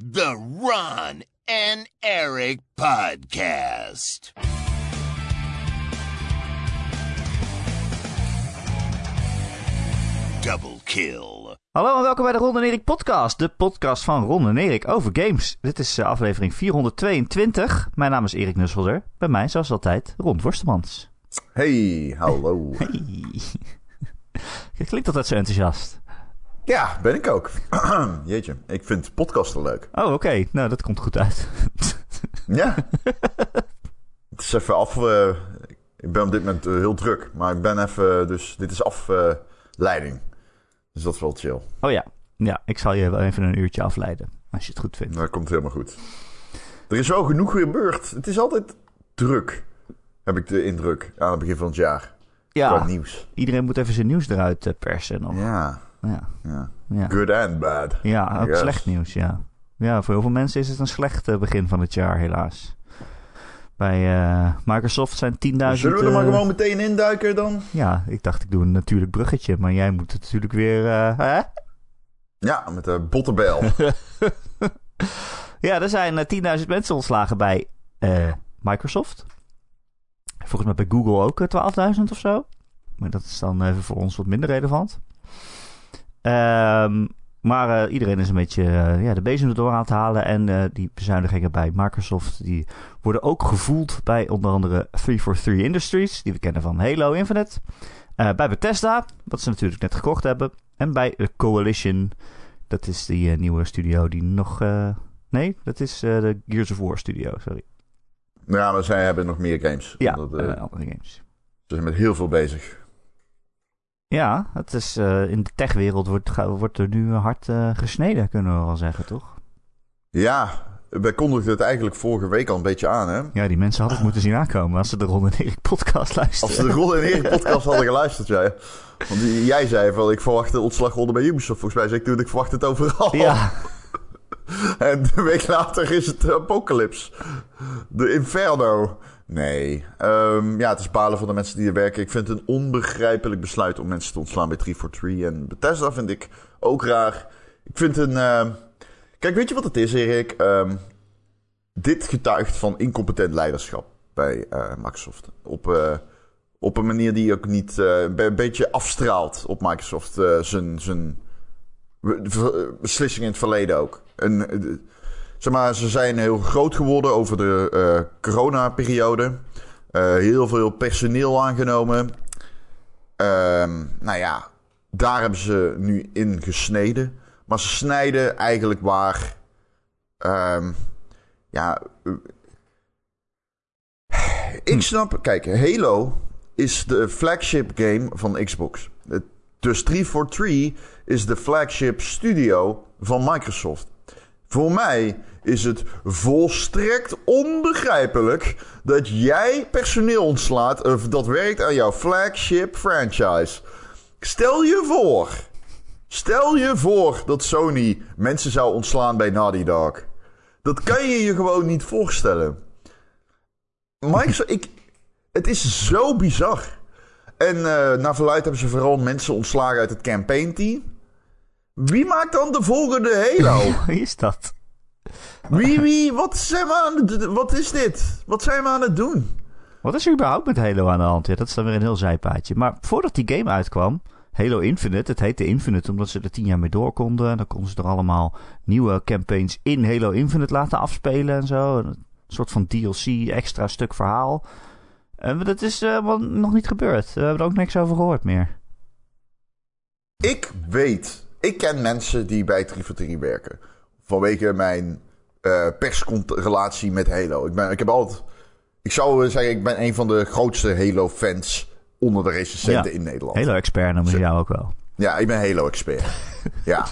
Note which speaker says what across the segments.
Speaker 1: The Ron and Eric Podcast. Double kill.
Speaker 2: Hallo en welkom bij de Ron en Erik podcast. De podcast van Ron en Erik over games. Dit is uh, aflevering 422. Mijn naam is Erik Nusselder. Bij mij zoals altijd Ron Worstemans.
Speaker 3: Hey, hallo.
Speaker 2: Hey. Je klinkt altijd zo enthousiast.
Speaker 3: Ja, ben ik ook. Jeetje, ik vind podcasten leuk.
Speaker 2: Oh, oké. Nou, dat komt goed uit.
Speaker 3: Ja. Het is even af... eh, ik ben op dit moment eh, heel druk. Maar ik ben even... Dus dit is afleiding. dus dat is wel chill.
Speaker 2: Oh ja. Ja, ik zal je wel even een uurtje afleiden. Als je het goed vindt.
Speaker 3: Dat komt helemaal goed. Er is wel genoeg gebeurd. Het is altijd druk. Heb ik de indruk. Aan het begin van het jaar.
Speaker 2: Ja,
Speaker 3: nieuws.
Speaker 2: iedereen moet even zijn nieuws eruit eh, persen nog.
Speaker 3: Ja.
Speaker 2: Ja,
Speaker 3: ja.
Speaker 2: ja.
Speaker 3: Good and bad.
Speaker 2: Ja, ook slecht nieuws, ja. Ja, voor heel veel mensen is het een slecht eh, begin van het jaar, helaas. Bij eh, Microsoft zijn 10.000...
Speaker 3: Zullen we er maar
Speaker 2: eh,
Speaker 3: gewoon meteen induiken dan?
Speaker 2: Ja, ik dacht ik doe een natuurlijk bruggetje, maar jij moet het natuurlijk weer... hè?
Speaker 3: Ja, met de bottenbel.
Speaker 2: Ja, er zijn eh, 10.000 mensen ontslagen bij Microsoft. Volgens mij bij Google ook eh, 12.000 of zo. Maar dat is dan even voor ons wat minder relevant. Ehm, maar eh, iedereen is een beetje eh, ja, de bezem erdoor aan het halen. En eh, die bezuinigingen bij Microsoft die worden ook gevoeld bij onder andere 343 Industries, die we kennen van Halo Infinite. Bij Bethesda, wat ze natuurlijk net gekocht hebben. En bij de Coalition, dat is die nieuwe studio die nog... nee, dat is de Gears of War studio, sorry.
Speaker 3: ja, maar zij hebben nog meer games.
Speaker 2: Ja,
Speaker 3: Omdat,
Speaker 2: andere games.
Speaker 3: Ze zijn met heel veel bezig.
Speaker 2: Ja, het is, eh, in de techwereld wordt, wordt er nu hard eh, gesneden, kunnen we wel zeggen, toch?
Speaker 3: Ja, wij kondigden het eigenlijk vorige week al een beetje aan, hè?
Speaker 2: Ja, die mensen hadden het moeten zien aankomen als ze de Ron en Erik podcast luisteren.
Speaker 3: Als ze de Ron en Erik podcast hadden geluisterd, ja. Want jij zei van, ik verwacht de ontslagronde bij Ubisoft. Volgens mij zei ik toen, ik verwacht het overal.
Speaker 2: Ja,
Speaker 3: En een week later is het Apocalypse. De Inferno. Nee. Ehm, ja, het is balen voor de mensen die er werken. Ik vind het een onbegrijpelijk besluit om mensen te ontslaan bij 343. En Bethesda vind ik ook raar. Ik vind een... ehm, Kijk, weet je wat het is, Erik? Ehm, dit getuigt van incompetent leiderschap bij eh, Microsoft. Op, eh, op een manier die ook niet... eh, een be- beetje afstraalt op Microsoft. zijn... zijn beslissingen in het verleden ook. En, eh, zeg maar, ze zijn heel groot geworden over de eh coronaperiode. Eh heel veel personeel aangenomen. Ehm, nou ja, daar hebben ze nu in gesneden. Maar ze snijden eigenlijk waar. ehm, ja. eh, ik snap. Kijk, Halo is de flagship game van Xbox. Dus 343 is de flagship studio van Microsoft. Voor mij is het volstrekt onbegrijpelijk dat jij personeel ontslaat of dat werkt aan jouw flagship franchise. Stel je voor, stel je voor dat Sony mensen zou ontslaan bij Naughty Dog. Dat kan je je gewoon niet voorstellen. Microsoft, ik, het is zo bizar. En eh naar verluid hebben ze vooral mensen ontslagen uit het campaign team. Wie maakt dan de volgende Halo?
Speaker 2: wie is dat?
Speaker 3: Wie, wie, wat zijn we aan het Wat is dit? Wat zijn we aan het doen?
Speaker 2: Wat is er überhaupt met Halo aan de hand? Ja, dat is dan weer een heel zijpaadje. Maar voordat die game uitkwam, Halo Infinite, het heette Infinite omdat ze er tien jaar mee door konden. En dan konden ze er allemaal nieuwe campaigns in Halo Infinite laten afspelen en zo. Een soort van DLC, extra stuk verhaal. En dat is eh, nog niet gebeurd. We hebben er ook niks over gehoord meer.
Speaker 3: Ik weet, ik ken mensen die bij 343 werken. Vanwege mijn eh persrelatie met Halo. Ik, ben, ik heb altijd, ik zou zeggen, ik ben een van de grootste Halo-fans onder de recensenten
Speaker 2: Ja.
Speaker 3: in Nederland.
Speaker 2: Halo-expert noemen ze jou ook wel.
Speaker 3: Ja, ik ben Halo-expert. ja.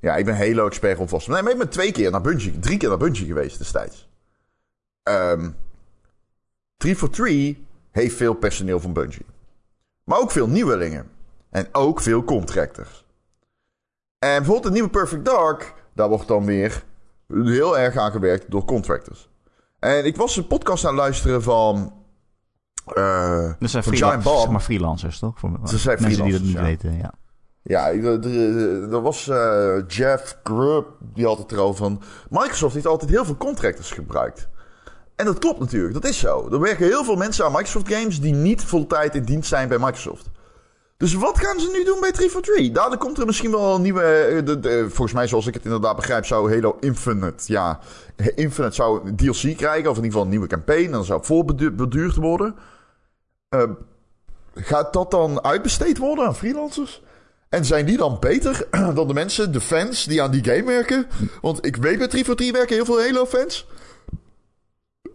Speaker 3: Ja, ik ben Halo-expert om vast. Nee, maar ik ben twee keer naar Bungie, drie keer naar Bungie geweest destijds. 343 heeft veel personeel van Bungie. Maar ook veel nieuwelingen. En ook veel contractors. En bijvoorbeeld de nieuwe Perfect Dark, daar wordt dan weer heel erg aan gewerkt door contractors. En ik was een podcast aan het luisteren van. eh
Speaker 2: Dat zijn
Speaker 3: van
Speaker 2: freela-
Speaker 3: Giant Bomb.
Speaker 2: zeg maar freelancers, toch? Voor
Speaker 3: zijn
Speaker 2: mensen die dat niet
Speaker 3: freelancers,
Speaker 2: weten, ja.
Speaker 3: Ja, er, was eh, Jeff Grubb, die had het erover van... Microsoft heeft altijd heel veel contractors gebruikt. En dat klopt natuurlijk, dat is zo. Er werken heel veel mensen aan Microsoft Games die niet fulltime in dienst zijn bij Microsoft. Dus wat gaan ze nu doen bij 343? Dadelijk komt er misschien wel een nieuwe... eh, de, de- volgens mij, zoals ik het inderdaad begrijp, zou Halo Infinite... Ja, Infinite zou een DLC krijgen, of in ieder geval een nieuwe campaign. Dan zou voorbeduurd worden. Eh, gaat dat dan uitbesteed worden aan freelancers? En zijn die dan beter dan de mensen, de fans die aan die game werken? Want ik weet bij 343 werken heel veel Halo-fans.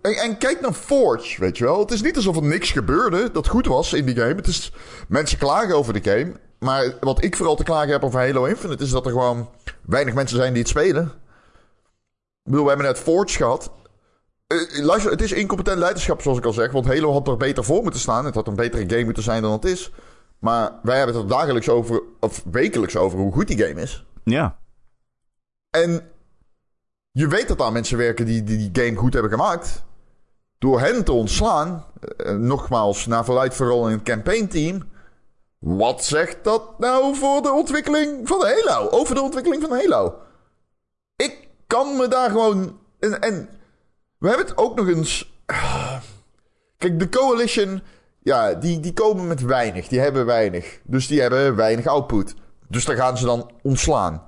Speaker 3: En, en kijk naar Forge, weet je wel. Het is niet alsof er niks gebeurde dat goed was in die game. Het is, mensen klagen over de game. Maar wat ik vooral te klagen heb over Halo Infinite... is dat er gewoon weinig mensen zijn die het spelen. Ik bedoel, we hebben net Forge gehad. Eh, luister, het is incompetent leiderschap, zoals ik al zeg. Want Halo had er beter voor moeten staan. Het had een betere game moeten zijn dan het is. Maar wij hebben het er dagelijks over, of wekelijks over, hoe goed die game is.
Speaker 2: Ja.
Speaker 3: En je weet dat daar mensen werken die, die die game goed hebben gemaakt. Door hen te ontslaan, eh, nogmaals, naar verluid vooral in het campaign team. Wat zegt dat nou voor de ontwikkeling van Halo? Over de ontwikkeling van Halo. Ik kan me daar gewoon. En, en we hebben het ook nog eens. Kijk, de Coalition. Ja, die, die komen met weinig. Die hebben weinig. Dus die hebben weinig output. Dus daar gaan ze dan ontslaan.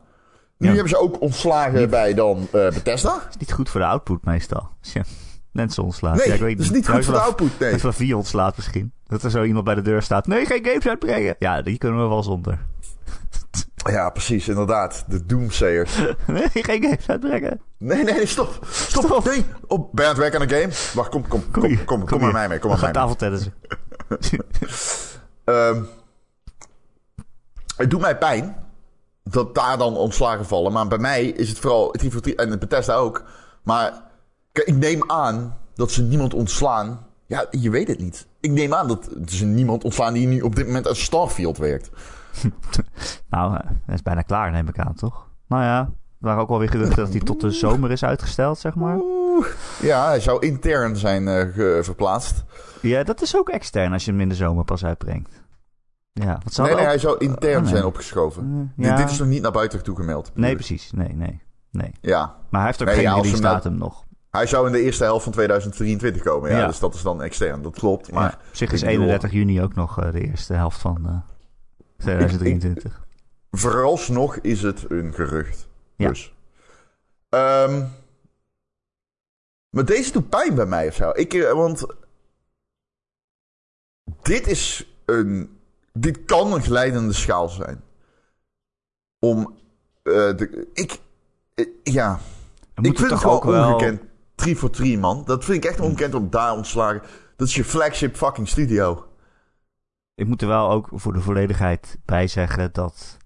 Speaker 3: Nu
Speaker 2: Ja.
Speaker 3: hebben ze ook ontslagen bij dan eh, Bethesda.
Speaker 2: is niet goed voor de output meestal. Je mensen ontslaat.
Speaker 3: Nee,
Speaker 2: ja, ik weet
Speaker 3: dat is niet goed
Speaker 2: Als je
Speaker 3: voor de output, nee.
Speaker 2: Vier ontslaat misschien. Dat er zo iemand bij de deur staat. Nee, geen games uitbrengen. Ja, die kunnen we wel zonder.
Speaker 3: Ja, precies, inderdaad. De Doomsayers.
Speaker 2: Nee, geen games uitbrengen.
Speaker 3: Nee, nee, stop. Stop.
Speaker 2: Stop.
Speaker 3: Nee. Oh, ben je aan het werken aan een game? Wacht, kom, kom, kom, kom, kom, maar mij mee. Kom maar mij mee.
Speaker 2: tafeltennissen.
Speaker 3: Ehm, het doet mij pijn dat daar dan ontslagen vallen. Maar bij mij is het vooral 343 en het Bethesda ook. Maar kijk, ik neem aan dat ze niemand ontslaan. Ja, je weet het niet. Ik neem aan dat ze niemand ontslaan die nu op dit moment aan Starfield werkt.
Speaker 2: Nou, eh, dat is bijna klaar, neem ik aan, toch? Nou ja, er waren ook wel weer geruchten dat hij tot de zomer is uitgesteld, zeg maar.
Speaker 3: Ja, hij zou intern zijn eh, verplaatst.
Speaker 2: Ja, dat is ook extern als je hem in de zomer pas uitbrengt. Ja, wat zou
Speaker 3: Nee, nee,
Speaker 2: ook...
Speaker 3: hij zou intern
Speaker 2: Oh, nee.
Speaker 3: zijn opgeschoven. Dit-
Speaker 2: ja.
Speaker 3: Dit is nog niet naar buiten toe gemeld. bedoel
Speaker 2: Nee, precies. Nee, nee, nee.
Speaker 3: Ja,
Speaker 2: Maar hij heeft ook
Speaker 3: Nee,
Speaker 2: geen
Speaker 3: ja,
Speaker 2: release
Speaker 3: hem
Speaker 2: datum nog.
Speaker 3: Hij zou in de eerste helft van 2023 komen. Ja,
Speaker 2: Ja.
Speaker 3: dus dat is dan extern. Dat klopt. Maar
Speaker 2: ja, op zich is
Speaker 3: ik bedoel-
Speaker 2: 31 juni ook nog eh, de eerste helft van eh 2023.
Speaker 3: vooralsnog is het een gerucht.
Speaker 2: Ja.
Speaker 3: Dus. Ehm, maar deze doet pijn bij mij of zo. Ik, eh, want dit is een. Dit kan een glijdende schaal zijn. Om. eh, de, ik. eh, ja. Ik vind het
Speaker 2: toch ook wel...
Speaker 3: ongekend. 3 voor 3, man. Dat vind ik echt ongekend om daar ontslagen. Dat is je flagship fucking studio.
Speaker 2: Ik moet er wel ook voor de volledigheid bij zeggen dat...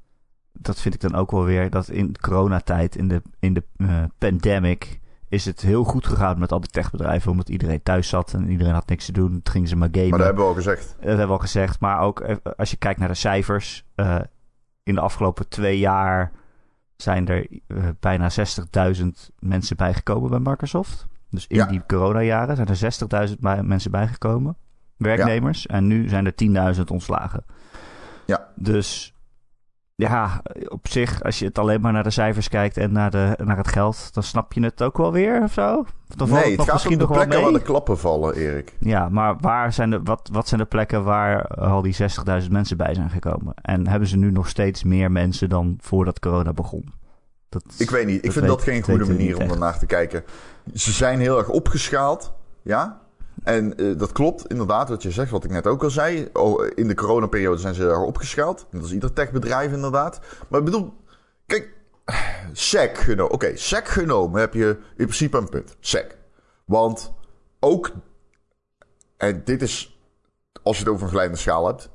Speaker 2: Dat vind ik dan ook wel weer, dat in coronatijd, in de, in de eh, pandemic... is het heel goed gegaan met al die techbedrijven... omdat iedereen thuis zat en iedereen had niks te doen. Toen gingen ze maar gamen.
Speaker 3: Maar dat hebben we al gezegd.
Speaker 2: Dat hebben we al gezegd. Maar ook eh, als je kijkt naar de cijfers. eh, in de afgelopen twee jaar zijn er eh, bijna 60.000 mensen bijgekomen bij Microsoft. Dus in
Speaker 3: Ja.
Speaker 2: die coronajaren zijn er 60.000 bij- mensen bijgekomen. Werknemers. En nu zijn er 10.000 ontslagen.
Speaker 3: Ja.
Speaker 2: Dus ja, op zich, als je het alleen maar naar de cijfers kijkt en naar, de, naar het geld, dan snap je het ook wel weer of zo. Dan
Speaker 3: nee,
Speaker 2: het
Speaker 3: gaat
Speaker 2: misschien
Speaker 3: om de plekken waar de klappen vallen, Erik.
Speaker 2: Ja, maar waar zijn de, wat, wat zijn de plekken waar al die 60.000 mensen bij zijn gekomen? En hebben ze nu nog steeds meer mensen dan voordat corona begon? Dat,
Speaker 3: Ik weet niet. Ik vind
Speaker 2: weet-
Speaker 3: dat geen goede manier om ernaar te kijken. Ze zijn heel erg opgeschaald. Ja. En eh, dat klopt inderdaad wat je zegt, wat ik net ook al zei. Oh, in de coronaperiode zijn ze erg opgeschaald. Dat is ieder techbedrijf inderdaad. Maar ik bedoel, kijk, SEC genomen. Oké, SEC genomen heb je in principe een punt. SEC. Want ook, en dit is, als je het over een glijdende schaal hebt.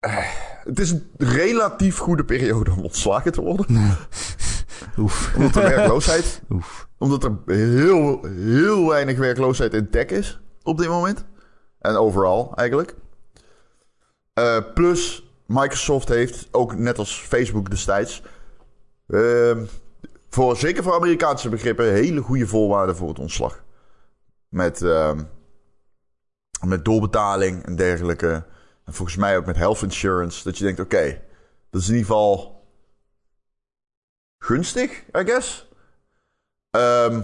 Speaker 3: eh, Het is een relatief goede periode om ontslagen te worden.
Speaker 2: Oef.
Speaker 3: Omdat de werkloosheid
Speaker 2: Oef.
Speaker 3: omdat er heel, heel weinig werkloosheid in tech is op dit moment. En overal eigenlijk. Eh, plus, Microsoft heeft ook net als Facebook destijds. ehm, voor, zeker voor Amerikaanse begrippen, hele goede voorwaarden voor het ontslag. Met, ehm, met doorbetaling en dergelijke. En volgens mij ook met health insurance. Dat je denkt, oké, dat is in ieder geval gunstig, I guess. Ehm,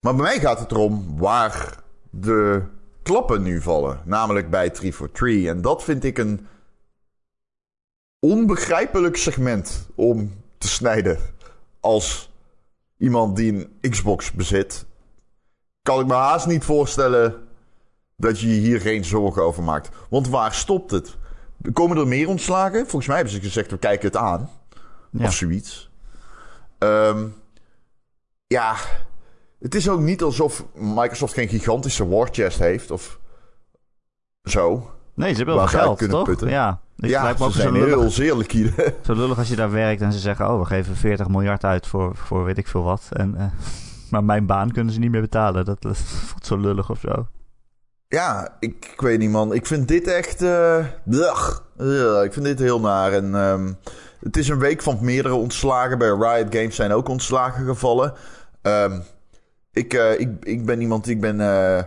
Speaker 3: maar bij mij gaat het erom waar de klappen nu vallen. Namelijk bij 343. En dat vind ik een onbegrijpelijk segment om te snijden. Als iemand die een Xbox bezit, kan ik me haast niet voorstellen dat je hier geen zorgen over maakt. Want waar stopt het? Komen er meer ontslagen? Volgens mij hebben ze gezegd, we kijken het aan.
Speaker 2: Ja.
Speaker 3: Of zoiets. Ehm, ja, het is ook niet alsof Microsoft geen gigantische war chest heeft of zo.
Speaker 2: Nee, ze hebben wel geld,
Speaker 3: kunnen
Speaker 2: toch?
Speaker 3: putten.
Speaker 2: Ja. Dit
Speaker 3: ja,
Speaker 2: lijkt me
Speaker 3: ze
Speaker 2: ook
Speaker 3: zijn
Speaker 2: lullig,
Speaker 3: heel zeer liquide.
Speaker 2: zo lullig als je daar werkt en ze zeggen... oh, we geven 40 miljard uit voor, voor weet ik veel wat. En, eh, maar mijn baan kunnen ze niet meer betalen. Dat, dat voelt zo lullig of zo.
Speaker 3: Ja, ik, ik weet niet, man. Ik vind dit echt. blech. Ugh, ik vind dit heel naar. En ehm, het is een week van meerdere ontslagen. Bij Riot Games zijn ook ontslagen gevallen. Ehm, ik, eh, ik, ik ben iemand. Ik ben. eh,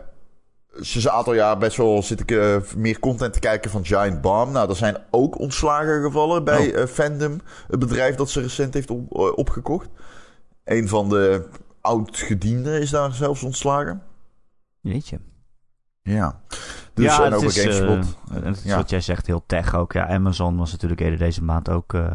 Speaker 3: sinds een aantal jaar best wel zit ik eh, meer content te kijken van Giant Bomb. Nou, er zijn ook ontslagen gevallen bij
Speaker 2: Oh.
Speaker 3: Fandom, het bedrijf dat ze recent heeft op- opgekocht. Een van de oud-gedienden is daar zelfs ontslagen.
Speaker 2: Jeetje.
Speaker 3: Ja. Dus en
Speaker 2: het
Speaker 3: over
Speaker 2: is, eh,
Speaker 3: GameSpot.
Speaker 2: en het is
Speaker 3: Ja.
Speaker 2: wat jij zegt, heel tech ook. Ja, Amazon was natuurlijk eerder deze maand ook, eh,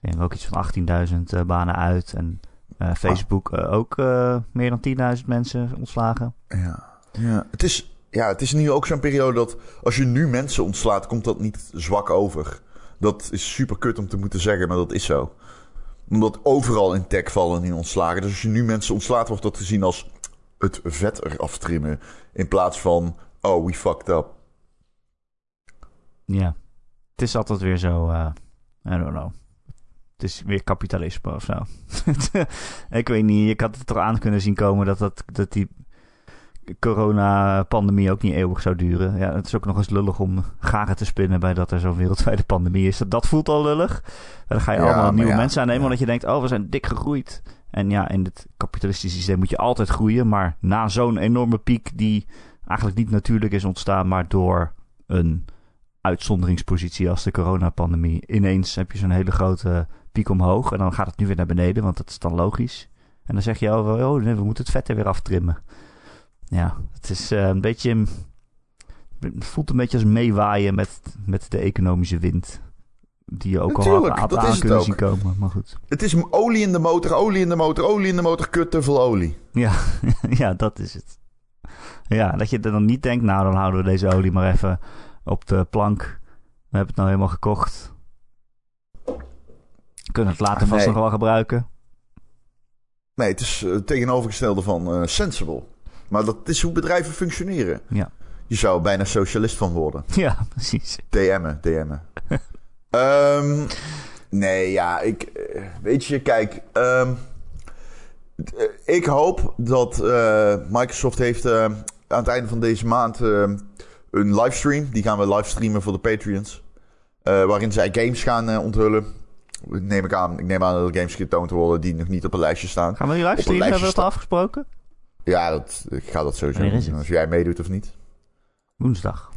Speaker 2: ik denk ook iets van 18.000 eh, banen uit. En
Speaker 3: Ah.
Speaker 2: eh, Facebook eh, ook eh, meer dan 10.000 mensen ontslagen.
Speaker 3: Ja. ja. Het, is, ja, het is nu ook zo'n periode dat als je nu mensen ontslaat, komt dat niet zwak over. Dat is super kut om te moeten zeggen, maar dat is zo. Omdat overal in tech vallen in ontslagen. Dus als je nu mensen ontslaat, wordt dat gezien als het vet eraf trimmen. In plaats van, oh, we fucked up.
Speaker 2: Ja. Het is altijd weer zo, eh I don't know. Het is weer kapitalisme of zo. ik weet niet, ik had het er aan kunnen zien komen dat, dat, dat die coronapandemie ook niet eeuwig zou duren. Ja, het is ook nog eens lullig om garen te spinnen bij dat er zo'n wereldwijde pandemie is. Dat, dat voelt al lullig. Dan ga je
Speaker 3: Ja,
Speaker 2: allemaal nieuwe
Speaker 3: ja,
Speaker 2: mensen aannemen
Speaker 3: ja.
Speaker 2: omdat je denkt, oh, we zijn dik gegroeid. En ja, in het kapitalistische systeem moet je altijd groeien. Maar na zo'n enorme piek die eigenlijk niet natuurlijk is ontstaan, maar door een uitzonderingspositie als de coronapandemie. Ineens heb je zo'n hele grote piek omhoog en dan gaat het nu weer naar beneden, want dat is dan logisch. En dan zeg je, oh, oh nee, we moeten het vet er weer aftrimmen. Ja, het is eh, een beetje... Het voelt een beetje als meewaaien met, met de economische wind. Die je ook
Speaker 3: Natuurlijk,
Speaker 2: al aan
Speaker 3: het
Speaker 2: kunnen zien komen. Maar goed.
Speaker 3: Het is olie in de motor, olie in de motor, olie in de motor, kut, te veel olie.
Speaker 2: Ja, ja, dat is het. Ja, dat je er dan niet denkt, nou dan houden we deze olie maar even op de plank. We hebben het nou helemaal gekocht. Kunnen het later
Speaker 3: Ah,
Speaker 2: vast
Speaker 3: nee.
Speaker 2: nog wel gebruiken.
Speaker 3: Nee, het is eh, het tegenovergestelde van eh, sensible. Maar dat is hoe bedrijven functioneren.
Speaker 2: Ja.
Speaker 3: Je zou er bijna socialist van worden.
Speaker 2: Ja, precies.
Speaker 3: DM'en, DM'en. Ehm, nee, ja, ik... eh, Weet je, kijk... ehm, eh, ik hoop dat Microsoft heeft aan het einde van deze maand eh, een livestream. Die gaan we livestreamen voor de Patreons. Eh, waarin zij games gaan eh, onthullen. Neem ik aan. Ik neem aan dat er games getoond worden die nog niet op een lijstje staan.
Speaker 2: Gaan we die livestream?
Speaker 3: lijstje
Speaker 2: Hebben we dat afgesproken?
Speaker 3: Ja, dat, ik ga dat sowieso doen. Als jij meedoet of niet.
Speaker 2: Woensdag.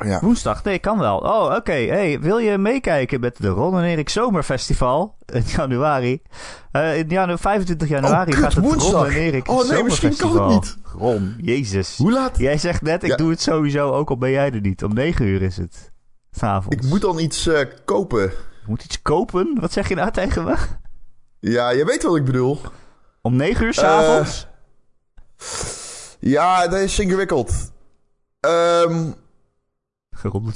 Speaker 3: Ja.
Speaker 2: Woensdag, nee, kan wel. Oh, oké. Hey, wil je meekijken met de Ron en Erik Zomerfestival in januari? Eh, in janu 25 januari
Speaker 3: Oh, kut,
Speaker 2: gaat het
Speaker 3: woensdag.
Speaker 2: Ron en Erik
Speaker 3: Oh, nee, misschien kan het
Speaker 2: Zomerfestival. Ron, jezus.
Speaker 3: Hoe laat?
Speaker 2: Jij zegt net, ik
Speaker 3: Ja.
Speaker 2: doe het sowieso, ook al ben jij er niet. Om 9 uur is het. S'avonds.
Speaker 3: Ik moet dan iets eh, kopen.
Speaker 2: Je moet iets kopen? Wat zeg je nou tegen me?
Speaker 3: Ja, je weet wat ik bedoel.
Speaker 2: Om 9
Speaker 3: Eh,
Speaker 2: uur s'avonds?
Speaker 3: Ja, dat is ingewikkeld. Ehm
Speaker 2: Ron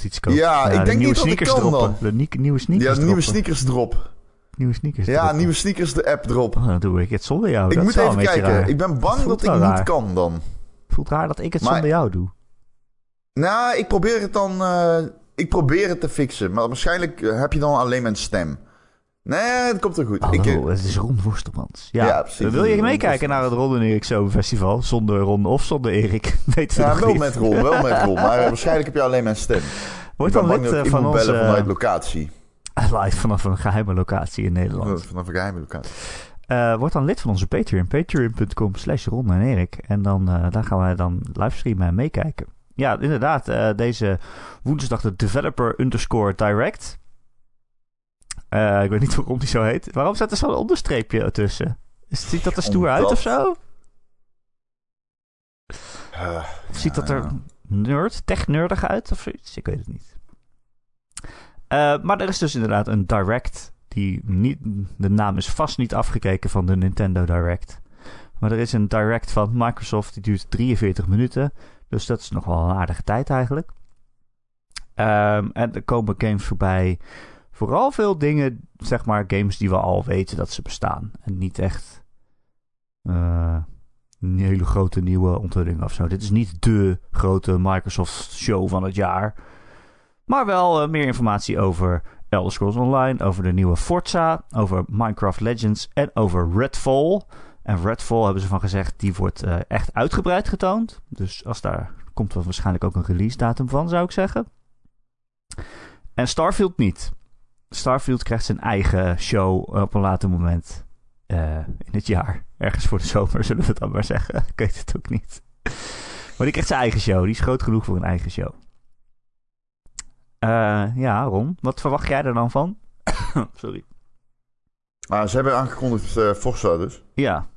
Speaker 2: iets kopen.
Speaker 3: ja, ik
Speaker 2: de
Speaker 3: denk niet dat ik kan
Speaker 2: droppen.
Speaker 3: dan.
Speaker 2: De nie- nieuwe sneakers
Speaker 3: ja, nieuwe sneakers drop.
Speaker 2: Nieuwe sneakers
Speaker 3: Ja,
Speaker 2: droppen.
Speaker 3: nieuwe sneakers de app drop.
Speaker 2: Oh, dan doe ik het zonder jou.
Speaker 3: ik
Speaker 2: dat
Speaker 3: moet even kijken.
Speaker 2: raar.
Speaker 3: Ik ben bang dat ik niet kan dan.
Speaker 2: Voelt raar dat ik het
Speaker 3: Maar-
Speaker 2: zonder jou doe.
Speaker 3: Nou, ik probeer het dan... eh, ik probeer het te fixen. Maar waarschijnlijk eh, heb je dan alleen mijn stem. Nee, het komt er goed.
Speaker 2: Hallo,
Speaker 3: Ik, eh,
Speaker 2: het is Ron Worstelmans. Ja,
Speaker 3: Ja, precies.
Speaker 2: Wil je meekijken naar het Ron en Erik Zomerfestival? Zonder Ron of zonder Erik? Weten we
Speaker 3: ja, wel
Speaker 2: niet.
Speaker 3: met Ron, wel met Ron. Maar eh, waarschijnlijk heb je alleen mijn stem.
Speaker 2: Wordt dan lid eh, van onze...
Speaker 3: bellen vanuit locatie.
Speaker 2: live vanaf een geheime locatie in Nederland.
Speaker 3: Vanaf een geheime locatie.
Speaker 2: Eh word dan lid van onze Patreon. Patreon.com slash Ron en Erik. En dan, daar gaan wij dan livestreamen en meekijken. ja, inderdaad. deze woensdag de Developer Underscore Direct. Eh, ik weet niet waarom die zo heet. Waarom staat er zo'n onderstreepje ertussen? Ziet dat er stoer uit of zo?
Speaker 3: Eh,
Speaker 2: Ziet
Speaker 3: ja,
Speaker 2: dat er nerd, tech-nerdig uit of zoiets? Ik weet het niet. Eh, maar er is dus inderdaad een Direct. Die niet, de naam is vast niet afgekeken van de Nintendo Direct. Maar er is een Direct van Microsoft. Die duurt 43 minuten. Dus dat is nog wel een aardige tijd eigenlijk. Ehm, en er komen games voorbij. Vooral veel dingen, zeg maar, games die we al weten dat ze bestaan. En niet echt eh, een hele grote nieuwe onthulling of zo. Dit is niet de grote Microsoft show van het jaar. Maar wel eh, meer informatie over Elder Scrolls Online, over de nieuwe Forza, over Minecraft Legends en over Redfall. En Redfall hebben ze van gezegd, die wordt eh, echt uitgebreid getoond. Dus als daar komt er waarschijnlijk ook een release datum van, zou ik zeggen. En Starfield niet. Starfield krijgt zijn eigen show op een later moment eh, in het jaar. Ergens voor de zomer, zullen we het dan maar zeggen. Ik weet het ook niet. Maar die krijgt zijn eigen show. Die is groot genoeg voor een eigen show. Eh, ja, Ron, wat verwacht jij er dan van? Sorry.
Speaker 3: Maar ze hebben aangekondigd eh Forza dus.
Speaker 2: Ja,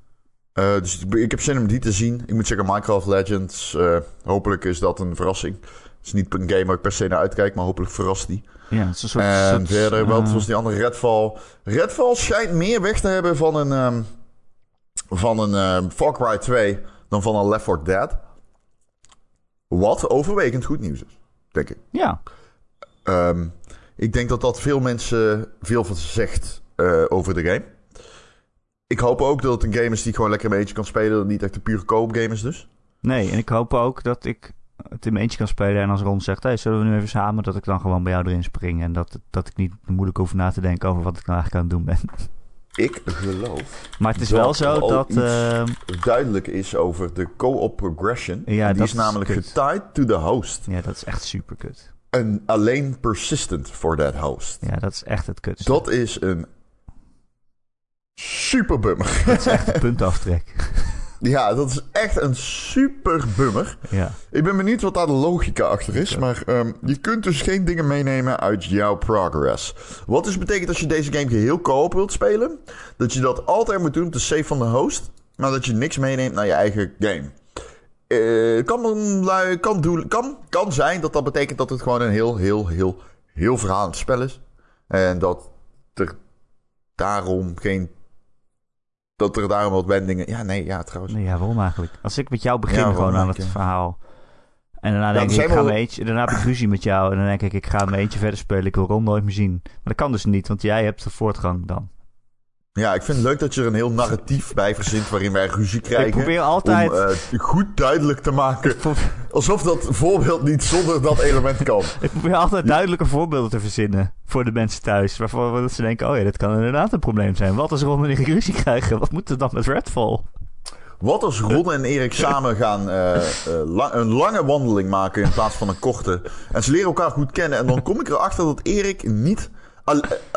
Speaker 3: Eh, dus ik, ik heb zin om die te zien. Ik moet zeggen, Minecraft Legends. eh, hopelijk is dat een verrassing. Het is niet een game waar ik per se naar uitkijk, maar hopelijk verrast die.
Speaker 2: ja het is een soort...
Speaker 3: en
Speaker 2: soort,
Speaker 3: verder,
Speaker 2: eh,
Speaker 3: was die andere Redfall? Redfall schijnt meer weg te hebben van een, ehm, van een ehm, Far Cry 2 dan van een Left 4 Dead. Wat overwegend goed nieuws is, denk ik.
Speaker 2: Ja,
Speaker 3: Ehm, ik denk dat dat veel mensen veel van zegt eh, over de game. Ik hoop ook dat het een game is die gewoon lekker mijn eentje kan spelen. Dat het niet echt een pure koop game is dus.
Speaker 2: nee. En ik hoop ook dat ik het in mijn eentje kan spelen. En als Ron zegt, hey, zullen we nu even samen? Dat ik dan gewoon bij jou erin spring. En dat, dat ik niet moeilijk hoef na te denken over wat ik nou eigenlijk aan het doen ben.
Speaker 3: Ik geloof
Speaker 2: Maar het is wel zo dat... ehm,
Speaker 3: duidelijk is over de co-op progression.
Speaker 2: Ja,
Speaker 3: die
Speaker 2: dat
Speaker 3: is namelijk
Speaker 2: kut.
Speaker 3: getied to the host.
Speaker 2: ja, dat is echt super kut.
Speaker 3: En alleen persistent for that host.
Speaker 2: Ja, dat is echt het kut.
Speaker 3: Dat is een super bummer.
Speaker 2: Dat is echt een puntaftrek.
Speaker 3: Ja, dat is echt een super bummer.
Speaker 2: ja.
Speaker 3: Ik ben benieuwd wat daar de logica achter is. Maar ehm, je kunt dus geen dingen meenemen uit jouw progress. Wat dus betekent als je deze game geheel co-op wilt spelen. Dat je dat altijd moet doen te save van de host. Maar dat je niks meeneemt naar je eigen game. Eh, kan, kan, doel- kan, kan zijn dat dat betekent dat het gewoon een heel, heel, heel, heel verhalend spel is. En dat er daarom geen... Dat er daarom wat wendingen... Ja, nee, ja, trouwens.
Speaker 2: Nee, ja, waarom eigenlijk? Als ik met jou begin
Speaker 3: Ja,
Speaker 2: gewoon aan het verhaal. En daarna denk ik, ik ga
Speaker 3: wel-
Speaker 2: eentje, daarna heb ik ruzie met jou. En dan denk ik, ik ga mijn eentje verder spelen. Ik wil Ron nooit meer zien. Maar dat kan dus niet, want jij hebt de voortgang dan.
Speaker 3: Ja, ik vind het leuk dat je er een heel narratief bij verzint waarin wij ruzie krijgen.
Speaker 2: ik probeer altijd...
Speaker 3: Om eh, goed duidelijk te maken. Alsof dat voorbeeld niet zonder dat element kan.
Speaker 2: Ik probeer altijd duidelijke voorbeelden te verzinnen voor de mensen thuis. Waarvan dat ze denken, oh ja, dit kan inderdaad een probleem zijn. Wat als Ron en ik ruzie krijgen? Wat moet er dan met Redfall?
Speaker 3: Wat als Ron en Erik samen gaan eh, eh, la- een lange wandeling maken in plaats van een korte. En ze leren elkaar goed kennen. En dan kom ik erachter dat Erik niet...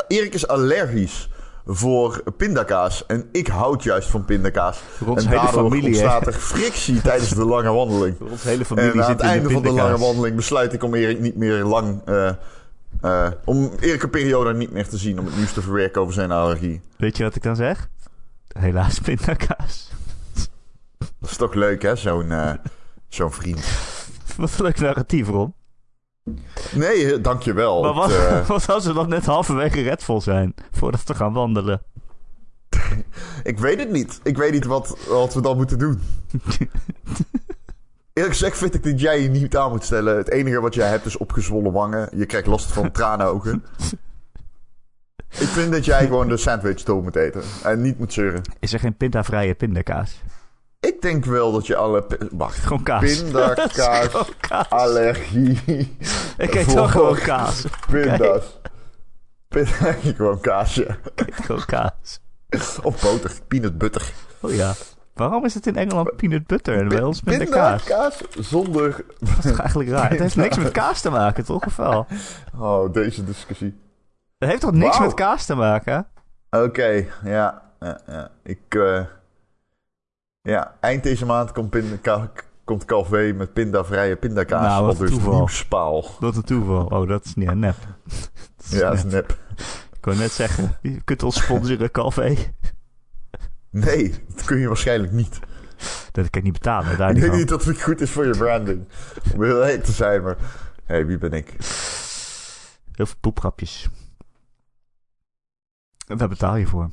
Speaker 3: Erik is allergisch voor pindakaas. En ik houd juist van pindakaas.
Speaker 2: Rons
Speaker 3: en
Speaker 2: hele familie,
Speaker 3: ontstaat er frictie tijdens de lange wandeling.
Speaker 2: Ons hele familie
Speaker 3: En aan het einde
Speaker 2: in
Speaker 3: van de lange wandeling besluit ik om Erik niet meer lang... eh, eh, om Erik een periode niet meer te zien om het nieuws te verwerken over zijn allergie.
Speaker 2: Weet je wat ik dan zeg? Helaas pindakaas.
Speaker 3: Dat is toch leuk, hè? Zo'n eh, zo'n vriend.
Speaker 2: Wat een leuk narratief, Ron.
Speaker 3: Nee, eh, dankjewel.
Speaker 2: Maar wat,
Speaker 3: eh,
Speaker 2: wat als we dan net halverwege Redfall zijn? Voordat we gaan wandelen.
Speaker 3: ik weet het niet. Ik weet niet wat, wat we dan moeten doen. Eerlijk gezegd vind ik dat jij je niet aan moet stellen. Het enige wat jij hebt is opgezwollen wangen. Je krijgt last van tranenogen. Ik vind dat jij gewoon de sandwich door moet eten. En niet moet zeuren.
Speaker 2: Is er geen pindavrije pindakaas?
Speaker 3: Ik denk wel dat je alle... Wacht.
Speaker 2: Gewoon kaas.
Speaker 3: Pindakaas.
Speaker 2: Gewoon kaas.
Speaker 3: Allergie.
Speaker 2: Ik eet wel gewoon kaas.
Speaker 3: Pinda's. Pin- gewoon kaasje.
Speaker 2: Ik eet gewoon kaas.
Speaker 3: Of boter. Peanut butter.
Speaker 2: Oh ja. Waarom is het in Engeland peanut butter en bij ons pindakaas?
Speaker 3: Pindakaas zonder...
Speaker 2: Dat is toch eigenlijk raar? Het heeft niks met kaas te maken, toch? Of wel?
Speaker 3: Oh, deze discussie.
Speaker 2: Het heeft toch niks met kaas te maken?
Speaker 3: Oké, ja, ja, ja. Ik, eh, ja, eind deze maand komt pindakaas... komt Calvé met pindavrije pindakaas.
Speaker 2: Nou,
Speaker 3: dus
Speaker 2: toeval.
Speaker 3: nieuwspaal.
Speaker 2: Wat een toeval. Oh, dat is niet nep. Dat is
Speaker 3: Ja, dat is
Speaker 2: nep. Ik wou net zeggen, je kunt ons sponsoren, Calvé.
Speaker 3: Nee, dat kun je waarschijnlijk niet.
Speaker 2: Dat kan ik niet betalen, daar
Speaker 3: Ik denk niet dat het goed is voor je branding. Om heel heet te zijn, maar... Hé, hey, wie ben ik?
Speaker 2: Heel veel poepgrapjes. En daar betaal je voor.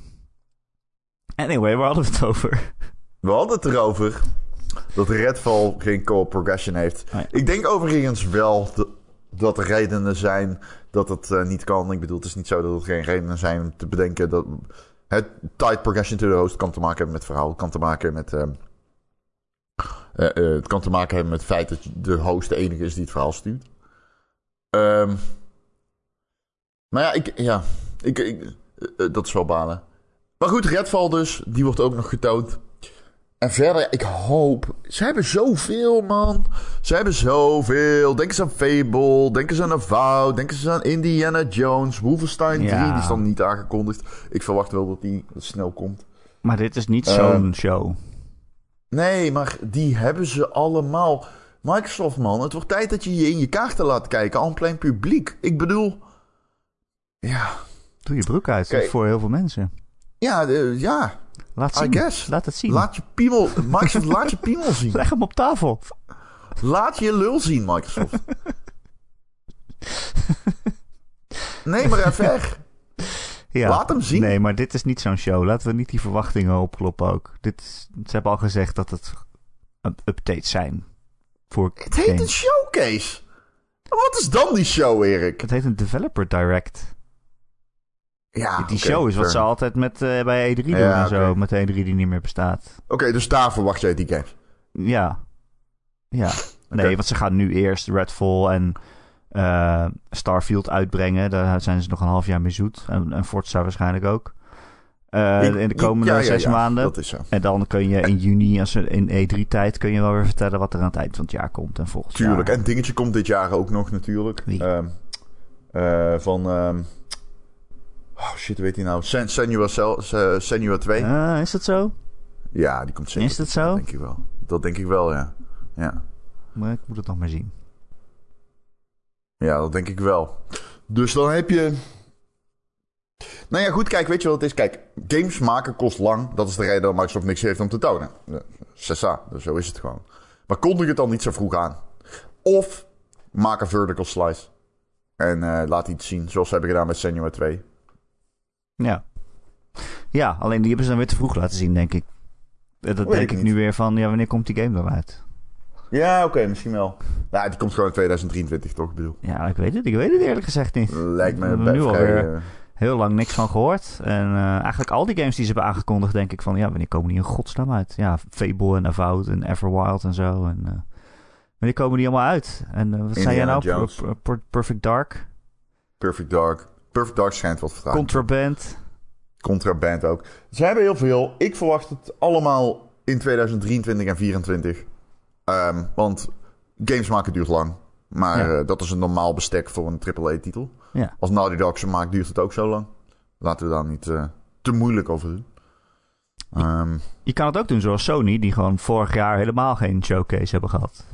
Speaker 2: Anyway, waar hadden we het over?
Speaker 3: We hadden het erover dat Redfall geen co-op progression heeft.
Speaker 2: Nee.
Speaker 3: Ik denk overigens wel dat, er redenen zijn dat het eh, niet kan. Ik bedoel, het is niet zo dat er geen redenen zijn om te bedenken dat... Het tight progression to the host kan te maken hebben met verhaal. Het kan te maken met... ehm, eh, eh, het kan te maken hebben met het feit dat de host de enige is die het verhaal stuurt. Ehm, maar ja, ik, ja ik, ik, dat is wel balen. Maar goed, Redfall dus, die wordt ook nog getoond. En verder, ik hoop... Ze hebben zoveel, man. Ze hebben zoveel. Denk eens aan Fable. Denk eens aan Avowed. Denk eens aan Indiana Jones. Wolfenstein 3,
Speaker 2: Ja.
Speaker 3: die is dan niet aangekondigd. Ik verwacht wel dat die snel komt.
Speaker 2: Maar dit is niet zo'n show.
Speaker 3: Nee, maar die hebben ze allemaal. Microsoft, man. Het wordt tijd dat je je in je kaarten laat kijken. Aan plein publiek. Ik bedoel... Ja.
Speaker 2: Doe je broek uit
Speaker 3: Kijk.
Speaker 2: voor heel veel mensen.
Speaker 3: Ja, ja.
Speaker 2: Laat
Speaker 3: I guess.
Speaker 2: Laat het zien.
Speaker 3: Laat je piemel... Microsoft, laat je piemel zien.
Speaker 2: Leg hem op tafel.
Speaker 3: Laat je lul zien, Microsoft. Nee, maar even weg.
Speaker 2: Ja.
Speaker 3: Laat hem zien.
Speaker 2: Nee, maar dit is niet zo'n show. Laten we niet die verwachtingen opkloppen ook. Dit is, ze hebben al gezegd dat het een updates zijn. Voor
Speaker 3: Het heet een showcase. Wat is dan die show, Erik?
Speaker 2: Het heet een Developer Direct.
Speaker 3: Ja,
Speaker 2: die show is wat
Speaker 3: fair.
Speaker 2: ze altijd met, eh, bij E3 doen
Speaker 3: Ja,
Speaker 2: en zo. Met de E3 die niet meer bestaat.
Speaker 3: Oké, dus daar verwacht jij die games.
Speaker 2: Ja. Ja. Nee, want ze gaan nu eerst Redfall en eh, Starfield uitbrengen. Daar zijn ze nog een half jaar mee zoet. En, en Forza waarschijnlijk ook. Eh,
Speaker 3: Ik-
Speaker 2: in de komende
Speaker 3: ja, ja,
Speaker 2: zes
Speaker 3: ja,
Speaker 2: maanden.
Speaker 3: Dat is zo.
Speaker 2: En dan kun je in juni, als in E3-tijd, kun je wel weer vertellen wat er aan het eind van het jaar komt. En volgend
Speaker 3: Tuurlijk.
Speaker 2: jaar.
Speaker 3: En dingetje komt dit jaar ook nog natuurlijk.
Speaker 2: Wie?
Speaker 3: Ehm, eh, van... oh shit, weet hij nou? Sen Senua, Cel- Se- Senua 2.
Speaker 2: Eh, is dat zo?
Speaker 3: Ja, die komt zeker.
Speaker 2: Is dat zo?
Speaker 3: Dat denk ik wel. Dat denk ik wel, ja. Ja.
Speaker 2: Maar ik moet het nog maar zien.
Speaker 3: Ja, dat denk ik wel. Dus dan heb je... Nou ja, goed, kijk, weet je wat het is? Kijk, games maken kost lang. Dat is de reden dat Microsoft niks heeft om te tonen. Sessa, dus zo is het gewoon. Maar kondig het dan niet zo vroeg aan. Of maak een vertical slice. En eh, laat iets zien, zoals ze hebben gedaan met Senua 2.
Speaker 2: Ja. Ja, alleen die hebben ze dan weer te vroeg laten zien, denk ik. Eh, Dat
Speaker 3: Weet
Speaker 2: denk
Speaker 3: ik
Speaker 2: nu weer van, ja, wanneer komt die game dan uit?
Speaker 3: Ja, oké, misschien wel. Nou, die komt gewoon in 2023, toch? Bedoel,
Speaker 2: Ja, ik weet het. Ik weet het eerlijk gezegd niet.
Speaker 3: lijkt me
Speaker 2: We nu alweer-
Speaker 3: eh,
Speaker 2: Heel lang niks van gehoord. En eh, eigenlijk al die games die ze hebben aangekondigd, denk ik van, ja, wanneer komen die in godsnaam uit? Ja, Fable en Avowed en Everwild en zo. En, eh, wanneer komen die allemaal uit? En wat zei jij nou?
Speaker 3: Jones.
Speaker 2: Perfect Dark?
Speaker 3: Perfect Dark. Perfect Dark schijnt wat vertraging.
Speaker 2: Contraband?
Speaker 3: Contraband ook. Ze hebben heel veel. Ik verwacht het allemaal in 2023 en 2024. Ehm, want games maken duurt lang. Maar
Speaker 2: Ja.
Speaker 3: eh, dat is een normaal bestek voor een AAA-titel.
Speaker 2: Ja.
Speaker 3: Als Naughty Dog ze maakt, duurt het ook zo lang. Laten we daar niet eh, te moeilijk over doen. Ehm,
Speaker 2: Je kan het ook doen zoals Sony, die gewoon vorig jaar helemaal geen showcase hebben gehad.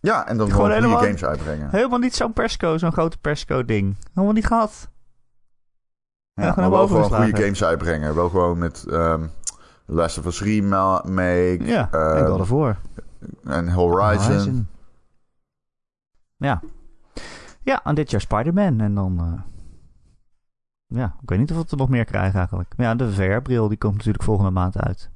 Speaker 3: ja, en dan
Speaker 2: Gewoon
Speaker 3: gewoon
Speaker 2: helemaal-
Speaker 3: games uitbrengen.
Speaker 2: Helemaal niet zo'n persco, zo'n grote persco-ding. Helemaal niet gehad.
Speaker 3: Ja, maar wel gewoon goede games uitbrengen. Wel gewoon met ehm Last of Us Remake
Speaker 2: Ja, ik wil ervoor.
Speaker 3: en Horizon.
Speaker 2: Ja. Ja, en dit jaar Spider-Man. En dan... eh, ja, ik weet niet of we het er nog meer krijgen eigenlijk. Maar ja, de VR-bril die komt natuurlijk volgende maand uit.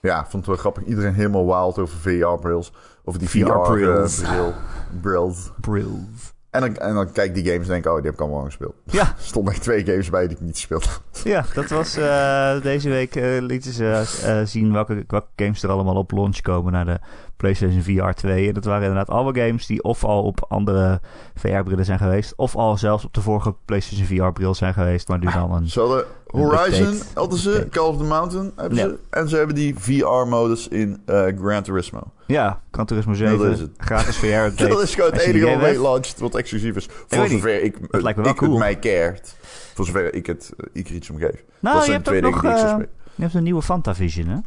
Speaker 3: Ja, vond het wel grappig. Iedereen helemaal wild over VR-brils. Over die
Speaker 2: VR-brils.
Speaker 3: VR-bril. Brils.
Speaker 2: Brils.
Speaker 3: En dan, en dan kijk ik die games en denk ik, oh, die heb ik allemaal al gespeeld.
Speaker 2: Ja,
Speaker 3: Er stonden echt twee games bij die ik niet speelde.
Speaker 2: ja, dat was eh, deze week eh, lieten ze eh, zien welke, welke games er allemaal op launch komen naar de PlayStation VR 2. En dat waren inderdaad alle games die of al op andere VR-brillen zijn geweest, of al zelfs op de vorige PlayStation VR-bril zijn geweest, maar nu dan een...
Speaker 3: Hadden Horizon, hadden ze. Call of the Mountain hebben
Speaker 2: Ja.
Speaker 3: ze. En ze hebben die VR-modus in eh Gran Turismo.
Speaker 2: Ja, Gran Turismo 7,
Speaker 3: Dat is het.
Speaker 2: gratis VR-update.
Speaker 3: Dat is gewoon het enige wat mee launched wat exclusief is. Voor zover ik,
Speaker 2: Het lijkt me wel
Speaker 3: ik
Speaker 2: cool.
Speaker 3: het mij cared. Voor zover ik het, eh, ik er iets om geef.
Speaker 2: Nou,
Speaker 3: dat
Speaker 2: je
Speaker 3: zijn
Speaker 2: hebt
Speaker 3: twee dingen die ik
Speaker 2: eh, je hebt een nieuwe Fantavision, hè?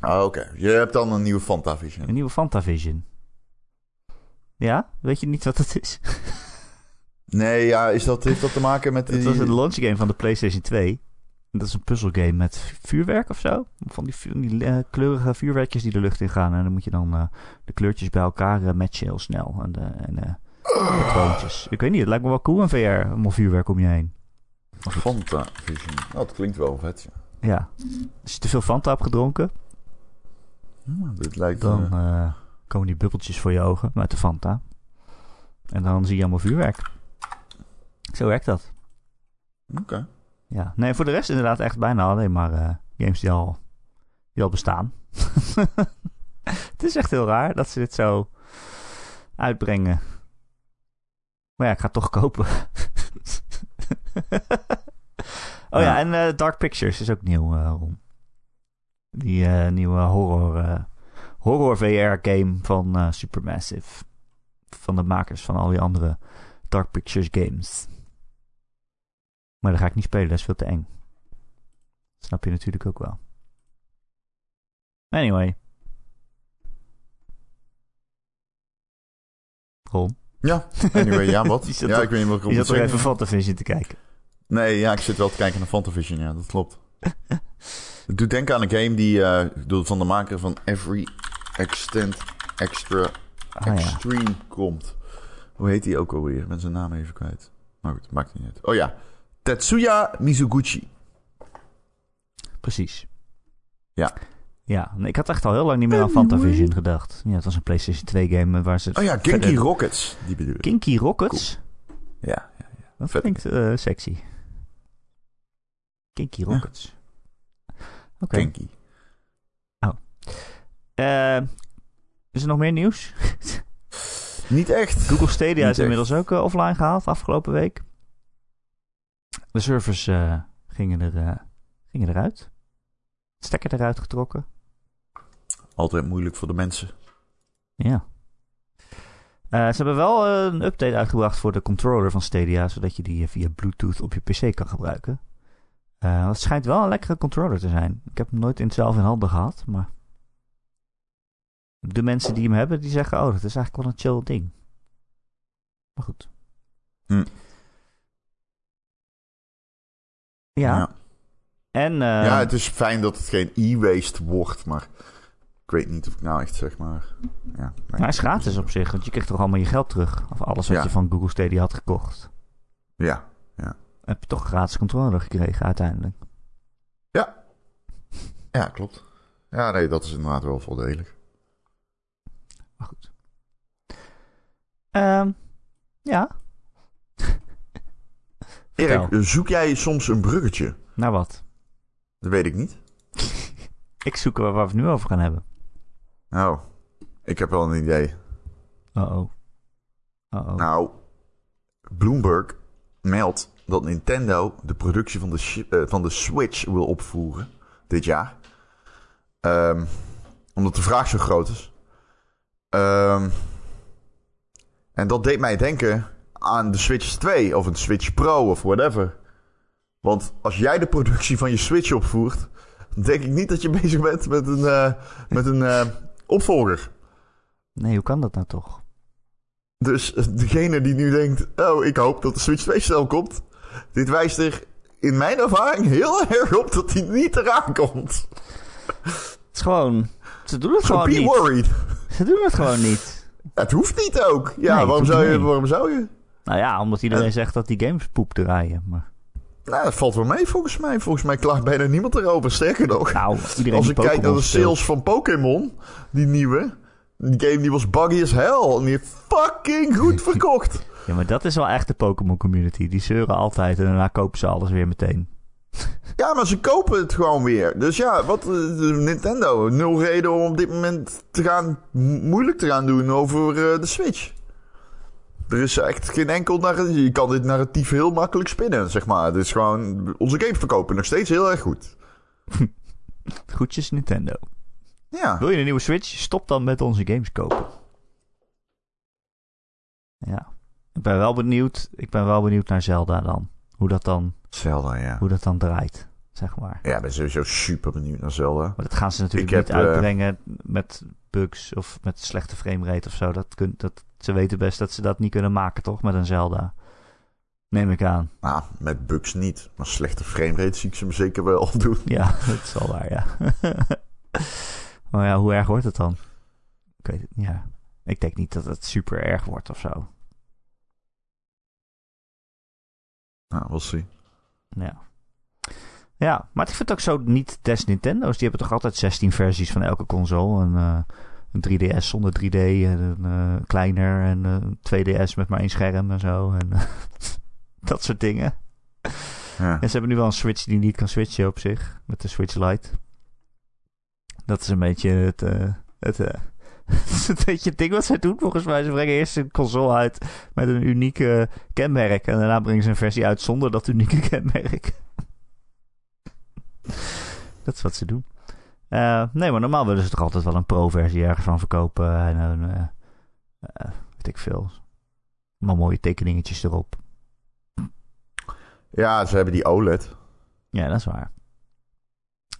Speaker 3: Ah, Oké, je hebt dan een nieuwe Fantavision.
Speaker 2: Een nieuwe Fantavision. Ja? Weet je niet wat het is?
Speaker 3: Nee, ja, is dat, heeft dat te maken met...
Speaker 2: Het
Speaker 3: die-
Speaker 2: was een launchgame van de PlayStation 2. Dat is een puzzelgame met vuurwerk of zo. Van die, die eh, kleurige vuurwerkjes die de lucht in gaan. En dan moet je dan eh, de kleurtjes bij elkaar eh, matchen heel snel. En de, en, eh, patroontjes. Ik weet niet, het lijkt me wel cool in VR. Allemaal vuurwerk om je heen.
Speaker 3: Fantavision. Oh, dat klinkt wel vet, ja.
Speaker 2: Ja. Als je te veel Fanta hebt gedronken,
Speaker 3: dit lijkt...
Speaker 2: dan komen die bubbeltjes voor je ogen met de Fanta. En dan zie je allemaal vuurwerk. Zo werkt dat.
Speaker 3: Oké.
Speaker 2: Ja, nee, voor de rest inderdaad echt bijna alleen maar eh, games die al, die al bestaan. het is echt heel raar dat ze dit zo uitbrengen. Maar ja, ik ga het toch kopen. oh ja,
Speaker 3: Ja.
Speaker 2: en eh, Dark Pictures is ook nieuw, Ron. Die nieuwe horror, horror VR game van Supermassive. Van de makers van al die andere Dark Pictures games. Maar dat ga ik niet spelen, dat is veel te eng. Snap je natuurlijk ook wel. Anyway. Ron,
Speaker 3: Ja, anyway, ja, wat? Ja,
Speaker 2: toch-
Speaker 3: ik weet niet wat ik
Speaker 2: je zat er even. Fantavision te kijken.
Speaker 3: Nee, ja, ik zit wel te kijken naar Fantavision, ja, dat klopt. Het doet denken aan een game die eh, ik bedoel, van de maker van Every Extent Extra
Speaker 2: Ah ja,
Speaker 3: Extreme komt. Hoe heet die ook alweer? Ik ben zijn naam even kwijt. Maar goed, maakt niet uit. Oh ja, Tetsuya Mizuguchi.
Speaker 2: precies.
Speaker 3: Ja.
Speaker 2: Ja, ik had echt al heel lang niet meer aan Fantavision gedacht. Ja, het was een PlayStation 2 game waar ze...
Speaker 3: Oh ja, Kinky
Speaker 2: verder-
Speaker 3: Rockets, die bedoel ik.
Speaker 2: Kinky Rockets?
Speaker 3: Ja,
Speaker 2: Dat
Speaker 3: Vet.
Speaker 2: klinkt eh, sexy. Kinky Rockets. Oké.
Speaker 3: Kinky.
Speaker 2: Eh, is er nog meer nieuws?
Speaker 3: Niet echt.
Speaker 2: Google Stadia
Speaker 3: Niet
Speaker 2: is inmiddels ook eh, offline gehaald afgelopen week. De servers eh, gingen, er, eh, gingen eruit. Stekker eruit getrokken.
Speaker 3: Altijd moeilijk voor de mensen.
Speaker 2: Ja. Eh, ze hebben wel een update uitgebracht voor de controller van Stadia, zodat je die via Bluetooth op je PC kan gebruiken. Het schijnt wel een lekkere controller te zijn. Ik heb hem nooit in zelf in handen gehad, maar de mensen die hem hebben, die zeggen, oh, dat is eigenlijk wel een chill ding. Maar goed.
Speaker 3: Hm.
Speaker 2: Ja, en... eh,
Speaker 3: ja, het is fijn dat het geen e-waste wordt, maar ik weet niet of ik nou echt zeg maar. Ja, nee.
Speaker 2: maar hij is gratis op zich, want je krijgt toch allemaal je geld terug. Of alles wat
Speaker 3: Ja.
Speaker 2: je van Google Stadia had gekocht.
Speaker 3: Ja,
Speaker 2: Heb je toch gratis controller gekregen uiteindelijk.
Speaker 3: ja, klopt. Ja, nee, dat is inderdaad wel voordelig.
Speaker 2: Maar goed. Ehm, ja.
Speaker 3: Erik, zoek jij soms een bruggetje?
Speaker 2: Nou wat?
Speaker 3: Dat weet ik niet.
Speaker 2: Ik zoek waar we het nu over gaan hebben.
Speaker 3: Nou, ik heb wel een idee.
Speaker 2: Uh-oh. Uh-oh.
Speaker 3: Nou, Bloomberg meldt dat Nintendo de productie van de, eh, van de Switch wil opvoeren dit jaar. Ehm, omdat de vraag zo groot is. Ehm, en dat deed mij denken aan de Switch 2 of een Switch Pro of whatever. Want als jij de productie van je Switch opvoert, denk ik niet dat je bezig bent met een, eh, met een eh, opvolger.
Speaker 2: Nee, hoe kan dat nou toch?
Speaker 3: Dus degene die nu denkt, oh, ik hoop dat de Switch 2 snel komt. Dit wijst er in mijn ervaring heel erg op dat die niet eraan komt.
Speaker 2: Het is gewoon... Ze doen het
Speaker 3: So
Speaker 2: gewoon
Speaker 3: be
Speaker 2: niet.
Speaker 3: worried.
Speaker 2: Ze doen het gewoon niet.
Speaker 3: Het hoeft niet ook. Ja,
Speaker 2: Nee,
Speaker 3: waarom, zou je, waarom zou je?
Speaker 2: Nou ja, omdat iedereen zegt dat die games poep draaien. Maar,
Speaker 3: Nou, dat valt wel mee volgens mij. Volgens mij klaagt bijna niemand erover. Sterker nog,
Speaker 2: nou, iedereen
Speaker 3: als ik kijk naar de
Speaker 2: speelt.
Speaker 3: sales van Pokémon, die nieuwe. Die game die was buggy as hell. En die heeft fucking goed verkocht.
Speaker 2: Ja, maar dat is wel echt de Pokémon community. Die zeuren altijd en daarna kopen ze alles weer meteen.
Speaker 3: Ja, maar ze kopen het gewoon weer. Dus ja, wat eh, Nintendo. Nul reden om op dit moment te gaan mo- moeilijk te gaan doen over eh, de Switch. Er is echt geen enkel narratief. Je kan dit narratief heel makkelijk spinnen, zeg maar. Het is gewoon. Onze games verkopen nog steeds heel erg goed.
Speaker 2: Goedjes Nintendo.
Speaker 3: Ja.
Speaker 2: Wil je een nieuwe Switch? Stop dan met onze games kopen. Ja. Ik ben wel benieuwd. Ik ben wel benieuwd naar Zelda dan. Hoe dat dan,
Speaker 3: Zelda, ja.
Speaker 2: hoe dat dan draait. zeg maar.
Speaker 3: Ja, ik ben sowieso super benieuwd naar Zelda.
Speaker 2: Maar dat gaan ze natuurlijk
Speaker 3: Ik
Speaker 2: niet
Speaker 3: eh,
Speaker 2: uitbrengen met bugs of met slechte framerate of zo. Dat kun, dat, ze weten best dat ze dat niet kunnen maken, toch? Met een Zelda. Neem ik aan.
Speaker 3: Nou, met bugs niet. Maar slechte framerate zie ik ze me zeker wel doen.
Speaker 2: Ja, dat is wel waar, ja. maar ja, hoe erg wordt het dan? Ik weet het niet, ja. Ik denk niet dat het super erg wordt of zo.
Speaker 3: Nou, we'll see.
Speaker 2: Ja. Ja, maar ik vind het ook zo niet des Nintendo's. Die hebben toch altijd 16 versies van elke console. Een, eh, een 3DS zonder 3D en een eh, kleiner en een 2DS met maar één scherm en zo. En dat soort dingen.
Speaker 3: Ja.
Speaker 2: En ze hebben nu wel een Switch die niet kan switchen op zich. Met de Switch Lite. Dat is een beetje het... eh, het eh, het beetje het ding wat zij doen volgens mij. Ze brengen eerst een console uit met een unieke kenmerk. En daarna brengen ze een versie uit zonder dat unieke kenmerk. dat is wat ze doen. Eh, nee, maar normaal willen ze toch altijd wel een pro-versie ergens van verkopen. En een, eh, eh, weet ik veel. Maar mooie tekeningetjes erop.
Speaker 3: ja, ze hebben die OLED.
Speaker 2: Ja, dat is waar.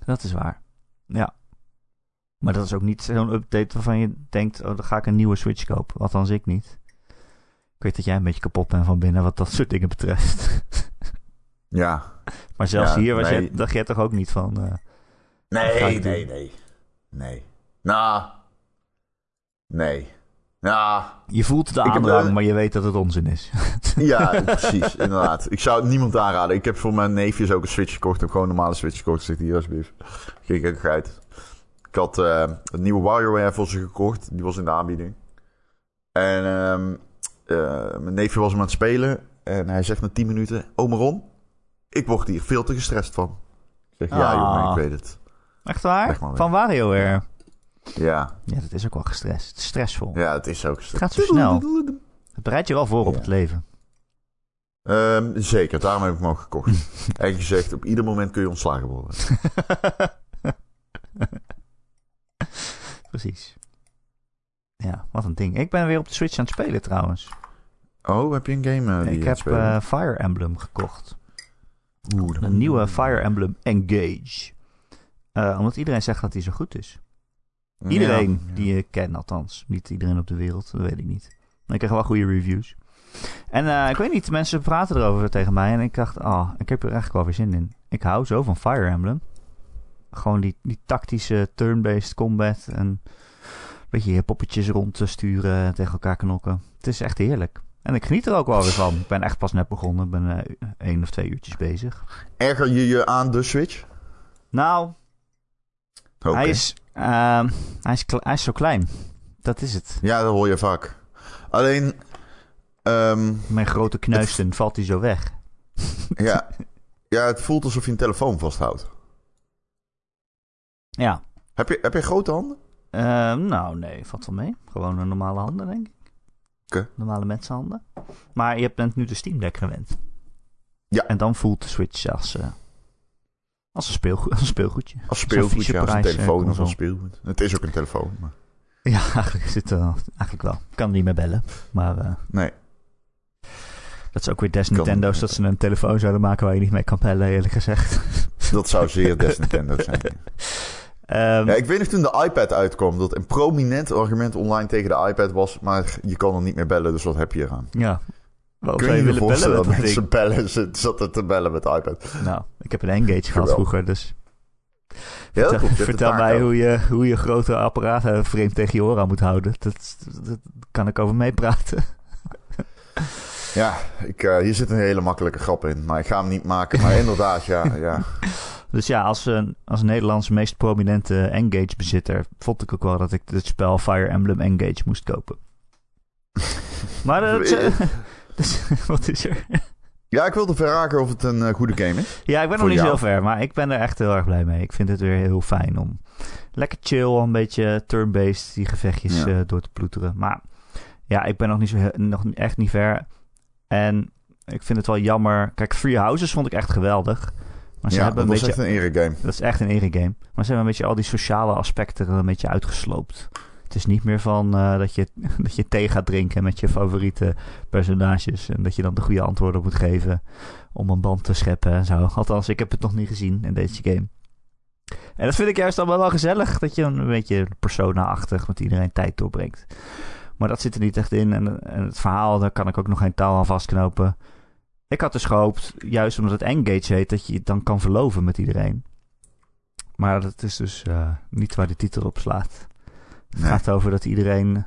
Speaker 2: Dat is waar. Ja. Maar dat is ook niet zo'n update waarvan je denkt: oh, dan ga ik een nieuwe Switch kopen. Althans, ik niet. Ik weet dat jij een beetje kapot bent van binnen wat dat soort dingen betreft.
Speaker 3: Ja.
Speaker 2: maar zelfs
Speaker 3: Ja,
Speaker 2: hier was
Speaker 3: nee.
Speaker 2: jij, dacht jij toch ook niet van.
Speaker 3: Nee,
Speaker 2: doen.
Speaker 3: nee, nee. Nee. Nou. Nee. Nou.
Speaker 2: je voelt de
Speaker 3: heb,
Speaker 2: aandrang,
Speaker 3: eh,
Speaker 2: maar je weet dat het onzin is.
Speaker 3: Ja, precies. Inderdaad. Ik zou het niemand aanraden. Ik heb voor mijn neefjes ook een Switch gekocht. Ik heb gewoon een normale Switch gekocht. Zegt hier alsjeblieft. Ik uit. Ik had eh, een nieuwe WarioWare voor ze gekocht. Die was in de aanbieding. En ehm, eh, mijn neefje was hem aan het spelen. En hij zegt na 10 minuten... Oh, Maron, ik word hier veel te gestrest van. Ik zeg, ja
Speaker 2: Ah.
Speaker 3: jongen, ik weet het.
Speaker 2: Echt waar? Van WarioWare.
Speaker 3: Ja,
Speaker 2: Ja, dat is ook wel gestrest. Het is stressvol.
Speaker 3: ja het is ook
Speaker 2: Het
Speaker 3: gestrest.
Speaker 2: gaat zo snel. Het bereidt je wel voor op het leven.
Speaker 3: Ehm, zeker, daarom heb ik hem ook gekocht. en gezegd, op ieder moment kun je ontslagen worden.
Speaker 2: Precies. Ja, wat een ding. Ik ben weer op de Switch aan het spelen trouwens.
Speaker 3: Oh, heb je een game eh, die
Speaker 2: ik
Speaker 3: je
Speaker 2: heb
Speaker 3: het
Speaker 2: eh, Fire Emblem gekocht.
Speaker 3: Oeh,
Speaker 2: Een nieuwe Fire Emblem Engage. Eh, omdat iedereen zegt dat hij zo goed is. Iedereen
Speaker 3: Ja, ja.
Speaker 2: die ik ken, althans. Niet iedereen op de wereld, dat weet ik niet. Maar ik krijg wel goede reviews. En eh, ik weet niet, mensen praten erover tegen mij. En ik dacht, ah, ik heb er eigenlijk wel weer zin in. Ik hou zo van Fire Emblem. Gewoon die, die tactische turn-based combat. En een beetje je poppetjes rond te sturen en tegen elkaar knokken. Het is echt heerlijk. En ik geniet er ook wel weer van. Ik ben echt pas net begonnen. Ik ben eh, één of twee uurtjes bezig.
Speaker 3: Erger je je aan de Switch?
Speaker 2: Nou, Hij, is, ehm, hij, is kle- hij is zo klein. Dat is het.
Speaker 3: Ja, dat hoor je vaak. Alleen, ehm,
Speaker 2: Mijn grote knuisten valt hij zo weg.
Speaker 3: ja, ja, het voelt alsof je een telefoon vasthoudt.
Speaker 2: Ja.
Speaker 3: Heb je, heb je grote handen?
Speaker 2: Ehm, nou, nee, valt wel mee. Gewoon een normale handen, denk ik. Normale mensenhanden. Maar je bent nu de Steam Deck gewend.
Speaker 3: Ja.
Speaker 2: En dan voelt de Switch als, eh, als, een, als een speelgoedje.
Speaker 3: Als
Speaker 2: Zo'n
Speaker 3: speelgoed, ja, als een telefoon of als speelgoed. Het is ook een telefoon, maar...
Speaker 2: Ja, eigenlijk, is het, eh, eigenlijk wel. Ik kan niet meer bellen. Maar eh,
Speaker 3: Nee.
Speaker 2: dat is ook weer des
Speaker 3: Kan
Speaker 2: Nintendo's dat ze een telefoon zouden maken waar je niet mee kan bellen, eerlijk gezegd.
Speaker 3: Dat zou zeer des Nintendo zijn.
Speaker 2: Ehm,
Speaker 3: Ja, ik weet nog toen de iPad uitkwam... dat een prominent argument online tegen de iPad was... maar je kan er niet meer bellen, dus wat heb je eraan?
Speaker 2: ja. Waarom
Speaker 3: Kun je
Speaker 2: je
Speaker 3: je
Speaker 2: willen bellen
Speaker 3: voorstellen
Speaker 2: met
Speaker 3: dat mensen bellen... ze zaten te bellen met de iPad?
Speaker 2: Nou, ik heb een Engage gehad vroeger, dus
Speaker 3: Ja,
Speaker 2: vertel, mij hoe je, hoe je grote apparaten vreemd tegen je oren moet houden. Dat, dat, dat kan ik over meepraten.
Speaker 3: Ja, ik, eh, hier zit een hele makkelijke grap in. Maar ik ga hem niet maken. Maar inderdaad, ja. ja.
Speaker 2: Dus ja, als, een als Nederlands meest prominente Engage-bezitter... vond ik ook wel dat ik het spel Fire Emblem Engage moest kopen. maar dat, eh, dus, wat is er?
Speaker 3: Ja, ik wilde vragen of het een eh, goede game is.
Speaker 2: Ja, ik ben nog niet
Speaker 3: jou.
Speaker 2: zo ver, maar ik ben er echt heel erg blij mee. Ik vind het weer heel fijn om lekker chill, een beetje turn-based die gevechtjes
Speaker 3: Ja.
Speaker 2: eh, door te ploeteren. Maar ja, ik ben nog, niet zo, nog echt niet ver. En ik vind het wel jammer. Kijk, Free Houses vond ik echt geweldig. Maar ze
Speaker 3: ja,
Speaker 2: hebben
Speaker 3: dat
Speaker 2: een
Speaker 3: was
Speaker 2: beetje
Speaker 3: echt een ere game.
Speaker 2: Dat is echt een ere-game. Maar ze hebben een beetje al die sociale aspecten er een beetje uitgesloopt. Het is niet meer van eh, dat, je, dat je thee gaat drinken met je favoriete personages. En dat je dan de goede antwoorden moet geven om een band te scheppen en zo. Althans, ik heb het nog niet gezien in deze game. En dat vind ik juist dan wel, gezellig. Dat je een beetje persona-achtig met iedereen tijd doorbrengt. Maar dat zit er niet echt in. En, en het verhaal, daar kan ik ook nog geen taal aan vastknopen. Ik had dus gehoopt, juist omdat het Engage heet, dat je het dan kan verloven met iedereen. Maar dat is dus eh, niet waar de titel op slaat. Het
Speaker 3: Nee.
Speaker 2: gaat over dat iedereen,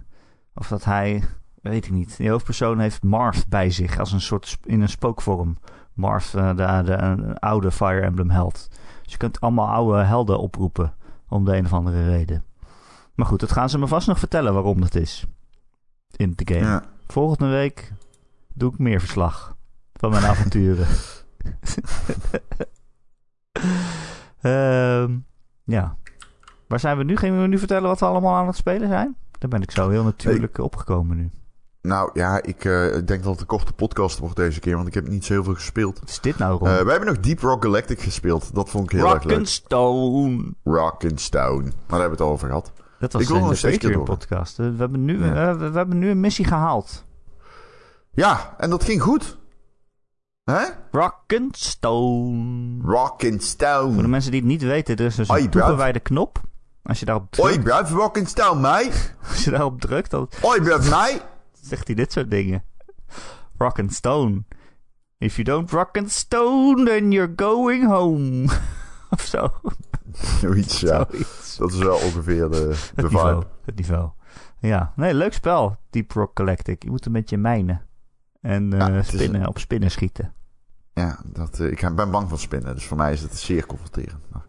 Speaker 2: of dat hij, weet ik niet. Die hoofdpersoon heeft Marth bij zich als een soort in een spookvorm. Marth, eh, de, oude Fire Emblem held. Dus je kunt allemaal oude helden oproepen om de een of andere reden. Maar goed, dat gaan ze me vast nog vertellen waarom dat is. In de game.
Speaker 3: Ja.
Speaker 2: Volgende week doe ik meer verslag van mijn avonturen. Ehm, ja. Waar zijn we nu? Gaan we nu vertellen wat we allemaal aan het spelen zijn? Daar ben ik zo heel natuurlijk opgekomen nu.
Speaker 3: Nou ja, ik eh, denk dat het een korte podcast wordt deze keer, want ik heb niet zo heel veel gespeeld.
Speaker 2: Wat is dit nou, Ron?
Speaker 3: Eh wij hebben nog Deep Rock Galactic gespeeld. Dat vond ik heel erg leuk.
Speaker 2: Rock'n'Stone.
Speaker 3: Rock and Stone. Maar daar hebben we het al over gehad.
Speaker 2: Dat was
Speaker 3: Ik wil nog steeds een
Speaker 2: podcast. Eh, We hebben, nu,
Speaker 3: Ja.
Speaker 2: we, we hebben nu een missie gehaald.
Speaker 3: Ja, en dat ging goed. Hè?
Speaker 2: Rock'n'Stone.
Speaker 3: Rock and
Speaker 2: Voor de mensen die het niet weten, er is dus een toegewijde knop. Als je daarop
Speaker 3: Oi,
Speaker 2: drukt,
Speaker 3: rock and Stone, mate.
Speaker 2: als je daarop drukt dan
Speaker 3: Oi, bruv, mate.
Speaker 2: zegt hij dit soort dingen. Rock and stone. If you don't rock and stone, then you're going home. of zo.
Speaker 3: Zoiets, ja.
Speaker 2: Zoiets.
Speaker 3: Dat is wel ongeveer de, de
Speaker 2: Het niveau.
Speaker 3: vibe.
Speaker 2: Het niveau. Ja, nee, leuk spel. Deep Rock Galactic. Je moet een beetje mijnen. En eh,
Speaker 3: Ja, het is
Speaker 2: spinnen, op spinnen schieten.
Speaker 3: Ja, dat, eh, ik ben bang van spinnen. Dus voor mij is het zeer confronterend. Maar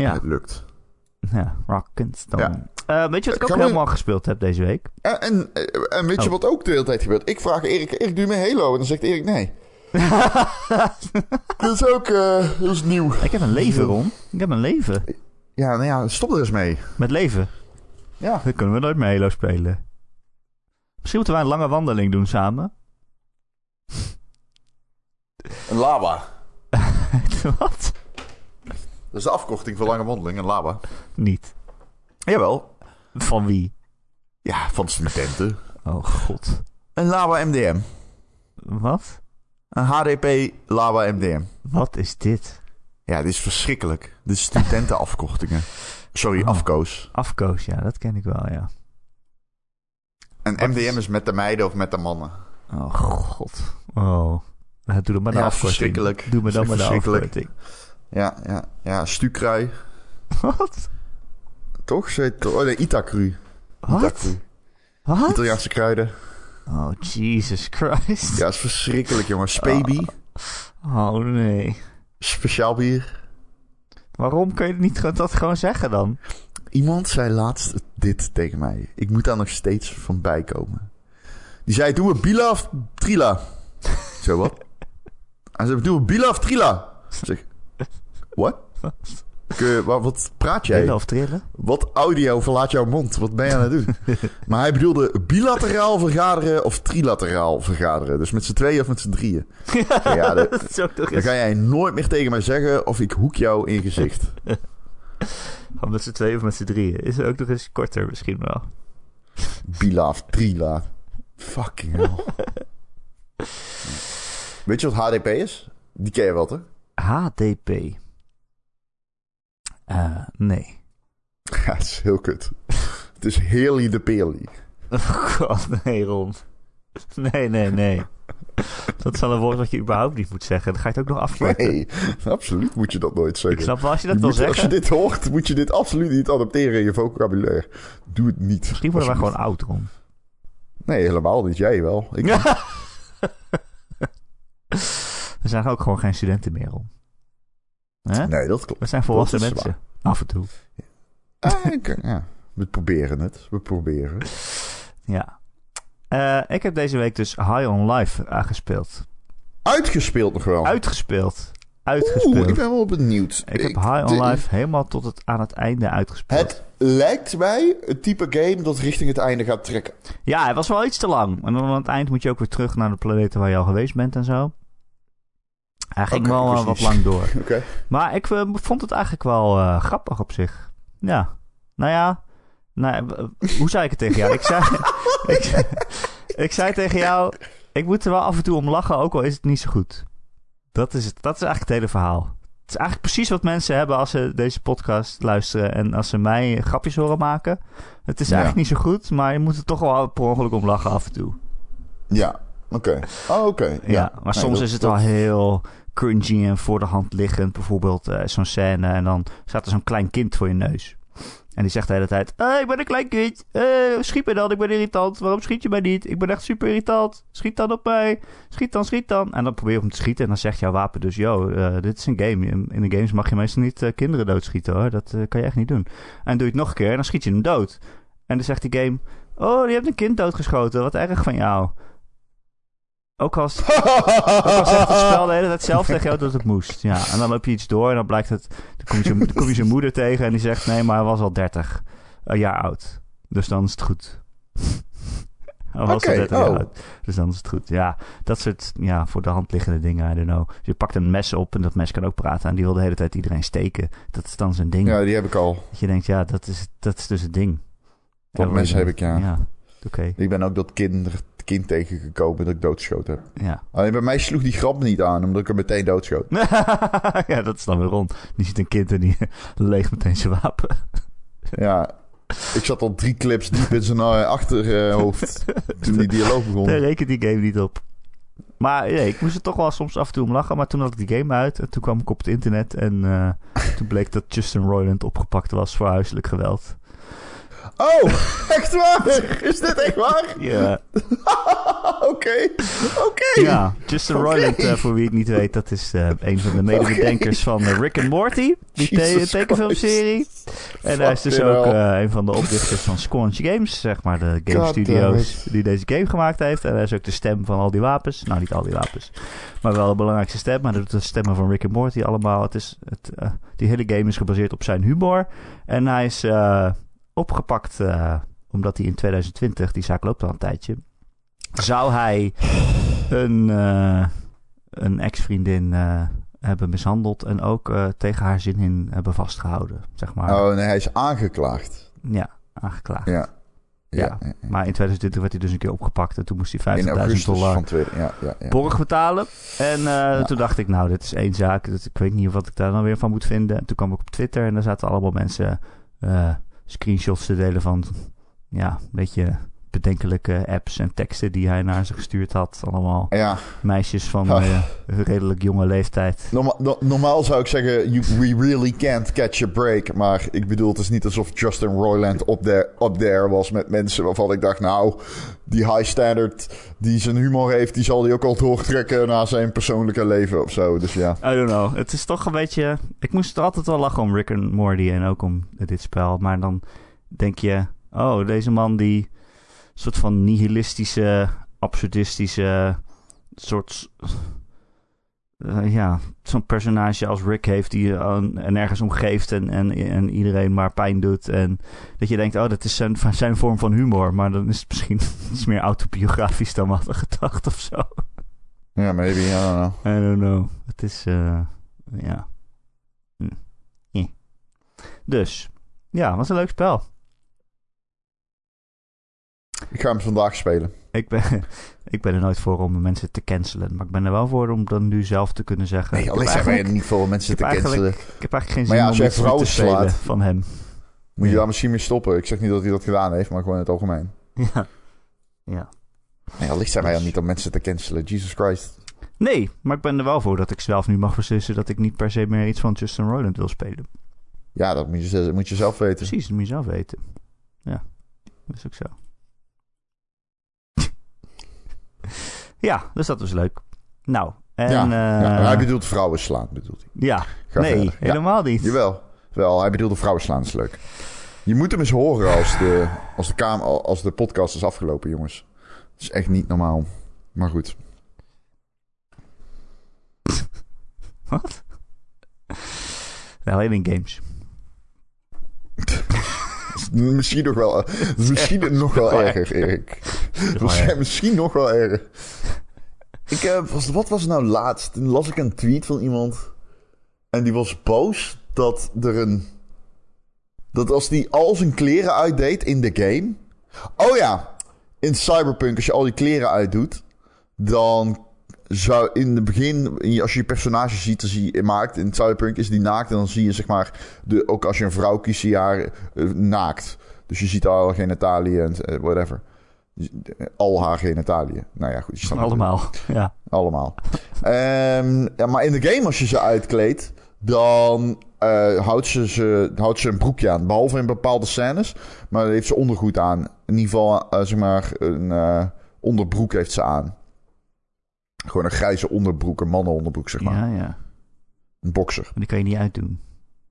Speaker 2: Ja,
Speaker 3: het lukt.
Speaker 2: ja rock and stone.
Speaker 3: Ja.
Speaker 2: Eh, weet je wat ik ook
Speaker 3: Gaan we-
Speaker 2: helemaal gespeeld heb deze week?
Speaker 3: En, en, en weet je
Speaker 2: Oh.
Speaker 3: wat ook de hele tijd gebeurt? Ik vraag Erik, Erik, doe je me Halo? En dan zegt Erik nee. dat is ook eh, dat is nieuw.
Speaker 2: Ik heb een leven, Ron. Ik heb een leven.
Speaker 3: Ja, nou ja, stop er eens mee.
Speaker 2: Met leven.
Speaker 3: Ja.
Speaker 2: Dan kunnen we nooit meer Halo spelen. Misschien moeten wij een lange wandeling doen samen.
Speaker 3: Een lava.
Speaker 2: Wat?
Speaker 3: Dat is de afkorting voor lange wandeling, een lava.
Speaker 2: Niet.
Speaker 3: Jawel.
Speaker 2: Van wie?
Speaker 3: Ja, van studenten.
Speaker 2: Oh god.
Speaker 3: Een lava MDM.
Speaker 2: Wat?
Speaker 3: Een HDP lava MDM.
Speaker 2: Wat is dit?
Speaker 3: Ja, dit is verschrikkelijk. Dit is studentenafkortingen. Sorry,
Speaker 2: Oh.
Speaker 3: afkoos.
Speaker 2: Afkoos, ja, dat ken ik wel, ja.
Speaker 3: En
Speaker 2: Wat
Speaker 3: MDM
Speaker 2: is-
Speaker 3: is met de meiden of met de mannen.
Speaker 2: Oh god. Oh. Nou, doe dan maar de
Speaker 3: Ja,
Speaker 2: afkorting.
Speaker 3: verschrikkelijk.
Speaker 2: Doe me dan maar de afkorting.
Speaker 3: Ja, ja, ja. Stukrui.
Speaker 2: Wat?
Speaker 3: Toch? Ze heet- Oh nee, Itakru.
Speaker 2: Wat?
Speaker 3: Italiaanse kruiden.
Speaker 2: Oh, Jesus Christ.
Speaker 3: Ja, is verschrikkelijk, jongen. Spebi.
Speaker 2: Oh nee.
Speaker 3: Speciaal bier.
Speaker 2: Waarom kun je niet gewoon- dat gewoon zeggen dan?
Speaker 3: Iemand zei laatst dit tegen mij. Ik moet daar nog steeds van bijkomen. Die zei, doe een Bila of Trila? Zo wat? Hij zei, doe een Bila of Trila? Ik zeg, what? Wat, wat praat jij?
Speaker 2: Trillen of trillen?
Speaker 3: Wat audio verlaat jouw mond? Wat ben je aan het doen? maar hij bedoelde bilateraal vergaderen of trilateraal vergaderen. Dus met z'n tweeën of met z'n drieën. Ja, de-
Speaker 2: dat is ook nog
Speaker 3: dan ga jij nooit meer tegen mij zeggen of ik hoek jou in gezicht.
Speaker 2: Oh, met z'n tweeën of met z'n drieën. Is er ook nog eens korter misschien wel.
Speaker 3: Bila of trila. Fucking hell. Weet je wat HDP is? Die ken je wel, toch?
Speaker 2: HDP. Eh, nee.
Speaker 3: Ja, het is heel kut. Het is Healy de Peerly.
Speaker 2: Oh god, nee Ron. Nee, nee, nee. Dat is wel een woord wat je überhaupt niet moet zeggen. Dan ga je het ook nog afkorten.
Speaker 3: Nee, absoluut moet je dat nooit
Speaker 2: Ik
Speaker 3: zeggen.
Speaker 2: snap wel als je dat
Speaker 3: Je
Speaker 2: wil
Speaker 3: moet- als je dit hoort, moet je dit absoluut niet adapteren in je vocabulaire. Doe het niet.
Speaker 2: Misschien worden wij gewoon oud, Ron.
Speaker 3: Nee, helemaal niet. Jij wel. Ik,
Speaker 2: We zijn ook gewoon geen studenten meer, Ron. Hè?
Speaker 3: Nee, dat klopt.
Speaker 2: We zijn volwassen mensen. Af en toe.
Speaker 3: Ah, ik- ja, we proberen het. We proberen.
Speaker 2: Ja. Eh, ik heb deze week dus High on Life aangespeeld.
Speaker 3: Uitgespeeld nog wel.
Speaker 2: Uitgespeeld.
Speaker 3: Oeh,
Speaker 2: Uitgespeeld.
Speaker 3: ik ben wel benieuwd.
Speaker 2: Ik heb High on
Speaker 3: de-
Speaker 2: Life helemaal tot het, aan het einde uitgespeeld.
Speaker 3: Het lijkt mij het type game dat richting het einde gaat trekken.
Speaker 2: Ja, het was wel iets te lang. En dan aan het eind moet je ook weer terug naar de planeten waar je al geweest bent en zo. Hij ging wel eh, wat lang door. Maar ik eh, vond het eigenlijk wel eh, grappig op zich. Ja. Nou ja, Nou, hoe zei ik het tegen jou? Ik zei, ik, zei- ik zei tegen jou, ik moet er wel af en toe om lachen, ook al is het niet zo goed. Dat is, het, dat is eigenlijk het hele verhaal. Het is eigenlijk precies wat mensen hebben als ze deze podcast luisteren en als ze mij grapjes horen maken. Het is
Speaker 3: Ja.
Speaker 2: eigenlijk niet zo goed, maar je moet er toch wel per ongeluk om lachen af en toe.
Speaker 3: Ja, oké. Oh, oké.
Speaker 2: Ja,
Speaker 3: Ja,
Speaker 2: maar
Speaker 3: Nee,
Speaker 2: soms
Speaker 3: dat-
Speaker 2: is het
Speaker 3: dat-
Speaker 2: wel heel cringy en voor de hand liggend. Bijvoorbeeld eh, zo'n scène en dan staat er zo'n klein kind voor je neus. En die zegt de hele tijd, hey, ik ben een klein kind. Eh, schiet me dan, ik ben irritant. Waarom schiet je mij niet? Ik ben echt super irritant. Schiet dan op mij. Schiet dan, schiet dan. En dan probeer je hem te schieten en dan zegt jouw wapen dus... Yo, eh, dit is een game. In, de games mag je meestal niet eh, kinderen doodschieten hoor. Dat eh, kan je echt niet doen. En doe je het nog een keer en dan schiet je hem dood. En dan zegt die game... Oh, je hebt een kind doodgeschoten. Wat erg van jou. Ook als, ook al zegt het spel de hele tijd zelf tegen jou dat het moest. Ja, en dan loop je iets door en dan blijkt het... Dan kom je zijn, dan kom je zijn moeder tegen en die zegt... Nee, maar hij was al 30 jaar oud. Dus dan is het goed. hij was
Speaker 3: Oké,
Speaker 2: al 30 jaar
Speaker 3: oh.
Speaker 2: oud. Dus dan is het goed. Ja, dat soort ja, voor de hand liggende dingen. I don't know. Je pakt een mes op en dat mes kan ook praten. En die wil de hele tijd iedereen steken. Dat is dan zijn ding.
Speaker 3: Ja, die heb ik al.
Speaker 2: Dat je denkt, ja, dat is, dat is dus het ding.
Speaker 3: Dat mes heb ik, ja.
Speaker 2: Ja, oké.
Speaker 3: Ik ben ook dat kind, kind tegengekomen dat ik doodgeschoten heb.
Speaker 2: Ja.
Speaker 3: Alleen bij mij sloeg die grap niet aan, omdat ik hem meteen doodschoot.
Speaker 2: ja, dat is dan weer rond. Die ziet een kind en die leegt meteen zijn wapen.
Speaker 3: Ja, ik zat al drie clips diep in zijn eh, achterhoofd toen die dialoog begon.
Speaker 2: Daar rekent die game niet op. Maar nee, ik moest er toch wel soms af en toe om lachen. Maar toen had ik die game uit en toen kwam ik op het internet. En eh, toen bleek dat Justin Roiland opgepakt was voor huiselijk geweld.
Speaker 3: Oh, echt waar? Is dit echt waar?
Speaker 2: Ja,
Speaker 3: Oké, oké.
Speaker 2: ja Justin
Speaker 3: Oké.
Speaker 2: Roiland, eh, voor wie het niet weet, dat is eh, een van de medebedenkers van eh, Rick and Morty. Die te- tekenfilmserie. En hij is dus ook een van de oprichters van Squanch Games. Zeg maar de game
Speaker 3: God
Speaker 2: studios die deze game gemaakt heeft. En hij is ook de stem van al die wapens. Nou, niet al die wapens. Maar wel de belangrijkste stem. Maar hij doet de stemmen van Rick and Morty allemaal. Het is, het, die hele game is gebaseerd op zijn humor. En hij is opgepakt eh, omdat hij in 2020, die zaak loopt al een tijdje... Zou hij een, eh, een ex-vriendin eh, hebben mishandeld... en ook tegen haar zin in hebben vastgehouden, zeg maar.
Speaker 3: Oh nee, hij is aangeklaagd.
Speaker 2: Ja, aangeklaagd.
Speaker 3: Ja.
Speaker 2: Ja,
Speaker 3: ja, ja.
Speaker 2: Maar in 2020 werd hij dus een keer opgepakt en toen moest hij
Speaker 3: In
Speaker 2: 50.000
Speaker 3: augustus
Speaker 2: dollar.
Speaker 3: Ja,
Speaker 2: borg betalen. En toen dacht ik, nou, dit is één zaak. Dus ik weet niet wat ik daar dan weer van moet vinden. En toen kwam ik op Twitter en daar zaten allemaal mensen screenshots te delen van, ja, een beetje bedenkelijke apps en teksten die hij naar ze gestuurd had. Allemaal
Speaker 3: Ja,
Speaker 2: meisjes van eh, redelijk jonge leeftijd.
Speaker 3: norma- no- normaal zou ik zeggen, you, we really can't catch a break. Maar ik bedoel, het is niet alsof Justin Roiland up there, up there was met mensen waarvan ik dacht, nou, die high standard die zijn humor heeft, die zal hij ook al doortrekken naar zijn persoonlijke leven of zo. Dus ja.
Speaker 2: I don't know. Het is toch een beetje... Ik moest er altijd wel lachen om Rick and Morty en ook om dit spel. Maar dan denk je... Oh, deze man die... soort van nihilistische, absurdistische... soort... eh, ja, zo'n personage als Rick heeft die eh, en ergens om geeft en, en, en iedereen maar pijn doet. En dat je denkt, oh, dat is zijn, zijn vorm van humor. Maar dan is het misschien iets meer autobiografisch dan we hadden gedacht of zo.
Speaker 3: Ja, maybe, I don't know.
Speaker 2: I don't know. Het is, eh, ja. Hm. Eh. Dus, ja, was een leuk spel.
Speaker 3: Ik ga hem vandaag spelen.
Speaker 2: Ik ben, ik ben er nooit voor om mensen te cancelen. Maar ik ben er wel voor om dan nu zelf te kunnen zeggen.
Speaker 3: Nee, alleen zijn wij er niet voor om mensen te cancelen.
Speaker 2: ik heb eigenlijk geen
Speaker 3: Maar
Speaker 2: zin
Speaker 3: ja,
Speaker 2: om iets te spelen
Speaker 3: slaat-
Speaker 2: van hem.
Speaker 3: Moet je daar misschien mee stoppen. Ik zeg niet dat hij dat gedaan heeft, maar gewoon in het algemeen.
Speaker 2: Ja. ja.
Speaker 3: Nee, allicht zijn wij er niet om mensen te cancelen. Jesus Christ.
Speaker 2: Nee, maar ik ben er wel voor dat ik zelf nu mag beslissen dat ik niet per se meer iets van Justin Roiland wil spelen.
Speaker 3: Ja, dat moet je, moet je zelf weten.
Speaker 2: Precies, dat moet je zelf weten. Ja, dat is ook zo. Ja, dus dat was leuk. Nou, en...
Speaker 3: ja,
Speaker 2: eh,
Speaker 3: ja, hij bedoelt vrouwen slaan, bedoelt hij.
Speaker 2: ja,
Speaker 3: Ga
Speaker 2: nee,
Speaker 3: verder.
Speaker 2: Helemaal niet.
Speaker 3: Jawel, wel, hij bedoelde vrouwen slaan, is leuk. Je moet hem eens horen als de, als de, kamer, als de podcast is afgelopen, jongens. Het is echt niet normaal. Maar goed.
Speaker 2: Wat? Ja, alleen in games.
Speaker 3: Misschien nog wel, misschien nog wel erger, Erik. Misschien- nog wel erger. Ik, eh, was, wat was nou laatst? Toen las ik een tweet van iemand. En die was boos dat er een dat als die al zijn kleren uitdeed in de game. Oh ja, in Cyberpunk, als je al die kleren uitdoet, dan zou in het begin, als je je personage ziet, dan zie je maakt in Cyberpunk is die naakt en dan zie je zeg maar, de, ook als je een vrouw kiest, zie je haar eh, naakt. Dus je ziet al genitaliën en eh, whatever. Al haar genitaliën. Nou ja, goed. Je.
Speaker 2: Allemaal, ja.
Speaker 3: Allemaal. Ehm, ja, maar in de game, als je ze uitkleedt, dan eh, houdt, ze, ze, houdt ze een broekje aan. Behalve in bepaalde scènes. Maar heeft ze ondergoed aan. In ieder geval, eh, zeg maar, een eh, onderbroek heeft ze aan. Gewoon een grijze onderbroek, een mannenonderbroek, zeg maar.
Speaker 2: Ja, ja.
Speaker 3: Een boxer.
Speaker 2: Maar die kan je niet uitdoen.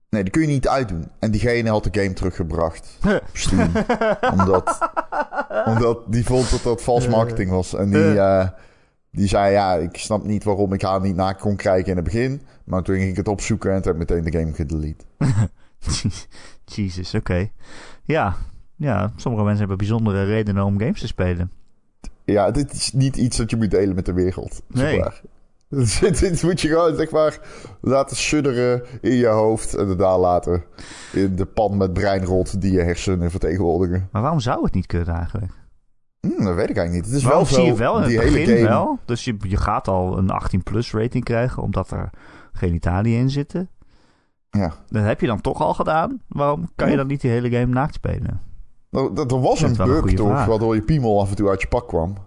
Speaker 3: Nee, die kun je niet uitdoen. En diegene had de game teruggebracht. op Steam. omdat, omdat die vond dat dat vals marketing was. En die, eh, die zei, ja, ik snap niet waarom ik haar niet na kon krijgen in het begin. Maar toen ging ik het opzoeken en toen heb ik meteen de game gedelete.
Speaker 2: Jesus, oké. Ja. ja, sommige mensen hebben bijzondere redenen om games te spelen.
Speaker 3: Ja, dit is niet iets dat je moet delen met de wereld. zeg
Speaker 2: Nee.
Speaker 3: maar. dit, dit moet je gewoon, zeg maar, laten sudderen in je hoofd. En daarna laten in de pan met breinrot die je hersenen vertegenwoordigen.
Speaker 2: Maar waarom zou het niet kunnen eigenlijk?
Speaker 3: Hm, dat weet ik eigenlijk niet. Het is
Speaker 2: Waarom
Speaker 3: wel
Speaker 2: zie
Speaker 3: zo,
Speaker 2: je wel in het
Speaker 3: die hele
Speaker 2: begin
Speaker 3: game.
Speaker 2: wel. Dus je, je gaat al een 18-plus rating krijgen, omdat er genitaliën in zitten.
Speaker 3: Ja.
Speaker 2: Dat heb je dan toch al gedaan. Waarom kan je dan niet die hele game naakt spelen?
Speaker 3: Er, er- er was
Speaker 2: Dat
Speaker 3: een bug toch,
Speaker 2: vraag.
Speaker 3: waardoor je piemel af en toe uit je pak kwam.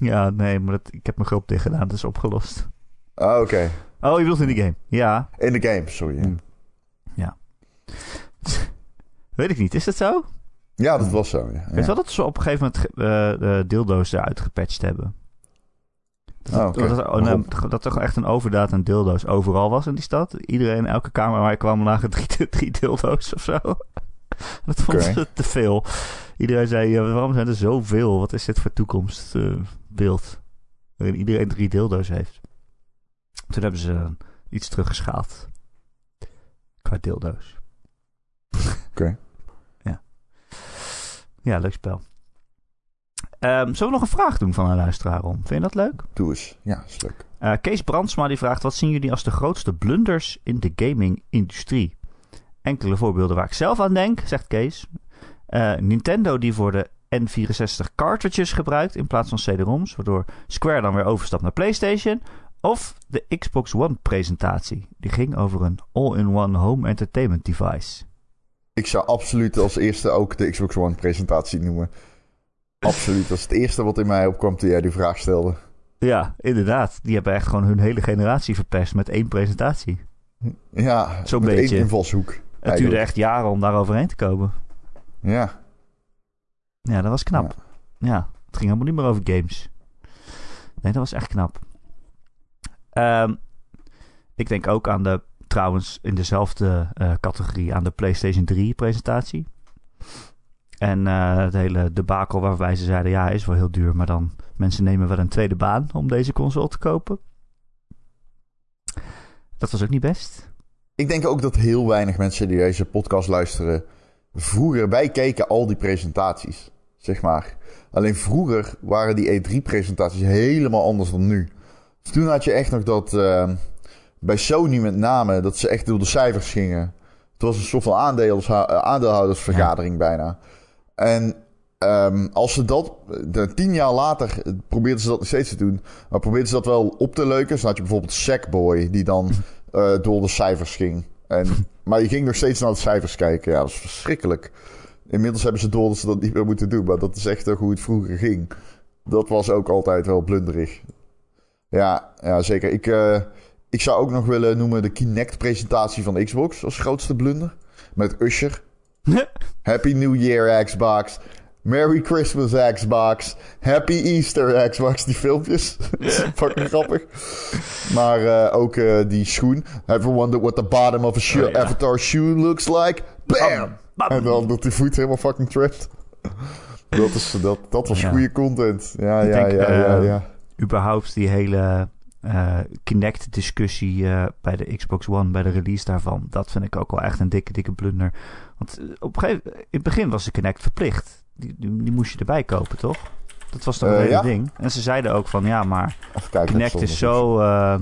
Speaker 2: Ja, nee, maar dat, ik heb mijn grap dicht gedaan. Dat is opgelost.
Speaker 3: Ah, oké.
Speaker 2: Oh, je bedoelt in die game? Ja.
Speaker 3: In de game, sorry.
Speaker 2: Hm. Weet ik niet. Is dat zo?
Speaker 3: Ja, dat was zo. Ja.
Speaker 2: Ik weet wel dat ze op een gegeven moment eh, de dildo's eruit gepatcht hebben. Dat,
Speaker 3: Oh,
Speaker 2: er-
Speaker 3: oké.
Speaker 2: dat, dat er echt een overdaad aan dildo's overal was in die stad. Iedereen, elke kamer waar je kwam, lagen drie, drie dildo's of zo. Dat vond ze te veel. Iedereen zei, ja, waarom zijn er zoveel? Wat is dit voor toekomstbeeld? waarin iedereen drie dildo's heeft. Toen hebben ze iets teruggeschaald. Qua dildo's.
Speaker 3: Oké.
Speaker 2: ja. Ja, leuk spel. Ehm, zullen we nog een vraag doen van een luisteraar om? Vind je dat leuk?
Speaker 3: Doe eens. Ja, is leuk.
Speaker 2: Eh, Kees Brandsma die vraagt: Wat zien jullie als de grootste blunders in de gaming-industrie? Enkele voorbeelden waar ik zelf aan denk, zegt Kees. Eh, Nintendo die voor de N64 cartridges gebruikt in plaats van CD-ROMs, waardoor Square dan weer overstapt naar PlayStation. Of de Xbox One presentatie. Die ging over een all-in-one home entertainment device.
Speaker 3: Ik zou absoluut als eerste ook de Xbox One presentatie noemen. Absoluut. Dat is het eerste wat in mij opkwam toen jij die vraag stelde.
Speaker 2: Ja, inderdaad. Die hebben echt gewoon hun hele generatie verpest met één presentatie.
Speaker 3: Ja,
Speaker 2: Zo'n
Speaker 3: met
Speaker 2: beetje.
Speaker 3: één invalshoek.
Speaker 2: Het duurde echt jaren om daar overheen te komen.
Speaker 3: Ja.
Speaker 2: Ja, dat was knap. Ja, het ging helemaal niet meer over games. Nee, dat was echt knap. Ehm, ik denk ook aan de, trouwens, in dezelfde eh, categorie aan de PlayStation 3 presentatie. En eh, het hele debakel waarbij ze zeiden, ja, is wel heel duur, maar dan mensen nemen wel een tweede baan om deze console te kopen. Dat was ook niet best.
Speaker 3: Ik denk ook dat heel weinig mensen die deze podcast luisteren... Vroeger, wij keken al die presentaties, zeg maar. Alleen vroeger waren die E3-presentaties helemaal anders dan nu. Dus toen had je echt nog dat... eh, bij Sony met name, dat ze echt door de cijfers gingen. Het was een soort van eh, aandeelhoudersvergadering bijna. En ehm, als ze dat... De, tien jaar later probeerden ze dat nog steeds te doen. Maar probeerden ze dat wel op te leuken. Dus dan had je bijvoorbeeld Sackboy, die dan eh, door de cijfers ging. En, maar je ging nog steeds naar de cijfers kijken. Ja, dat is verschrikkelijk. Inmiddels hebben ze door dat ze dat niet meer moeten doen. Maar dat is echt ook hoe het vroeger ging. Dat was ook altijd wel blunderig. Ja, ja zeker. Ik, eh, ik zou ook nog willen noemen de Kinect-presentatie van Xbox als grootste blunder. Met Usher. Happy New Year Xbox. Merry Christmas Xbox. Happy Easter Xbox. Die filmpjes. Fucking grappig. Maar eh, ook eh, die schoen. Ever wondered what the bottom of a shoe,
Speaker 2: Oh, ja.
Speaker 3: avatar shoe looks like? Bam!
Speaker 2: Bam, bam.
Speaker 3: En dan dat die voet helemaal fucking trapt. Dat, is, dat, dat was
Speaker 2: Ja.
Speaker 3: goede content. Ja, ja,
Speaker 2: denk,
Speaker 3: ja, ja,
Speaker 2: eh,
Speaker 3: ja.
Speaker 2: überhaupt die hele Kinect-discussie bij de Xbox One, bij de release daarvan, dat vind ik ook wel echt een dikke, dikke blunder. Want op een gegeven, in het begin was de Kinect verplicht. Die, die, die moest je erbij kopen, toch? Dat was toch een
Speaker 3: Eh,
Speaker 2: hele
Speaker 3: ja.
Speaker 2: ding. En ze zeiden ook van, ja, maar
Speaker 3: kijken.
Speaker 2: Kinect
Speaker 3: dat
Speaker 2: is zo, eh,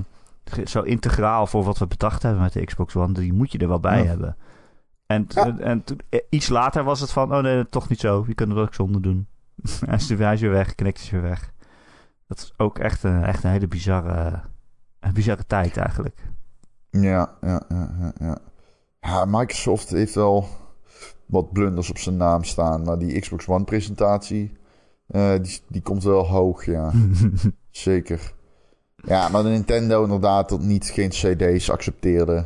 Speaker 2: zo integraal voor wat we bedacht hebben met de Xbox One. Die moet je er wel bij
Speaker 3: Ja.
Speaker 2: hebben. En, en, eh, iets later was het van, oh nee, toch niet zo. Je kunt het ook zonder doen. hij, is, weer weg, Kinect is weer weg. Dat is ook echt een, echt een hele bizarre, een bizarre tijd eigenlijk.
Speaker 3: Ja, ja, ja, ja. Ja, Microsoft heeft wel wat blunders op zijn naam staan. Maar die Xbox One presentatie, eh, die, die komt wel hoog, ja. Zeker. Ja, maar de Nintendo inderdaad dat niet geen cd's accepteerde.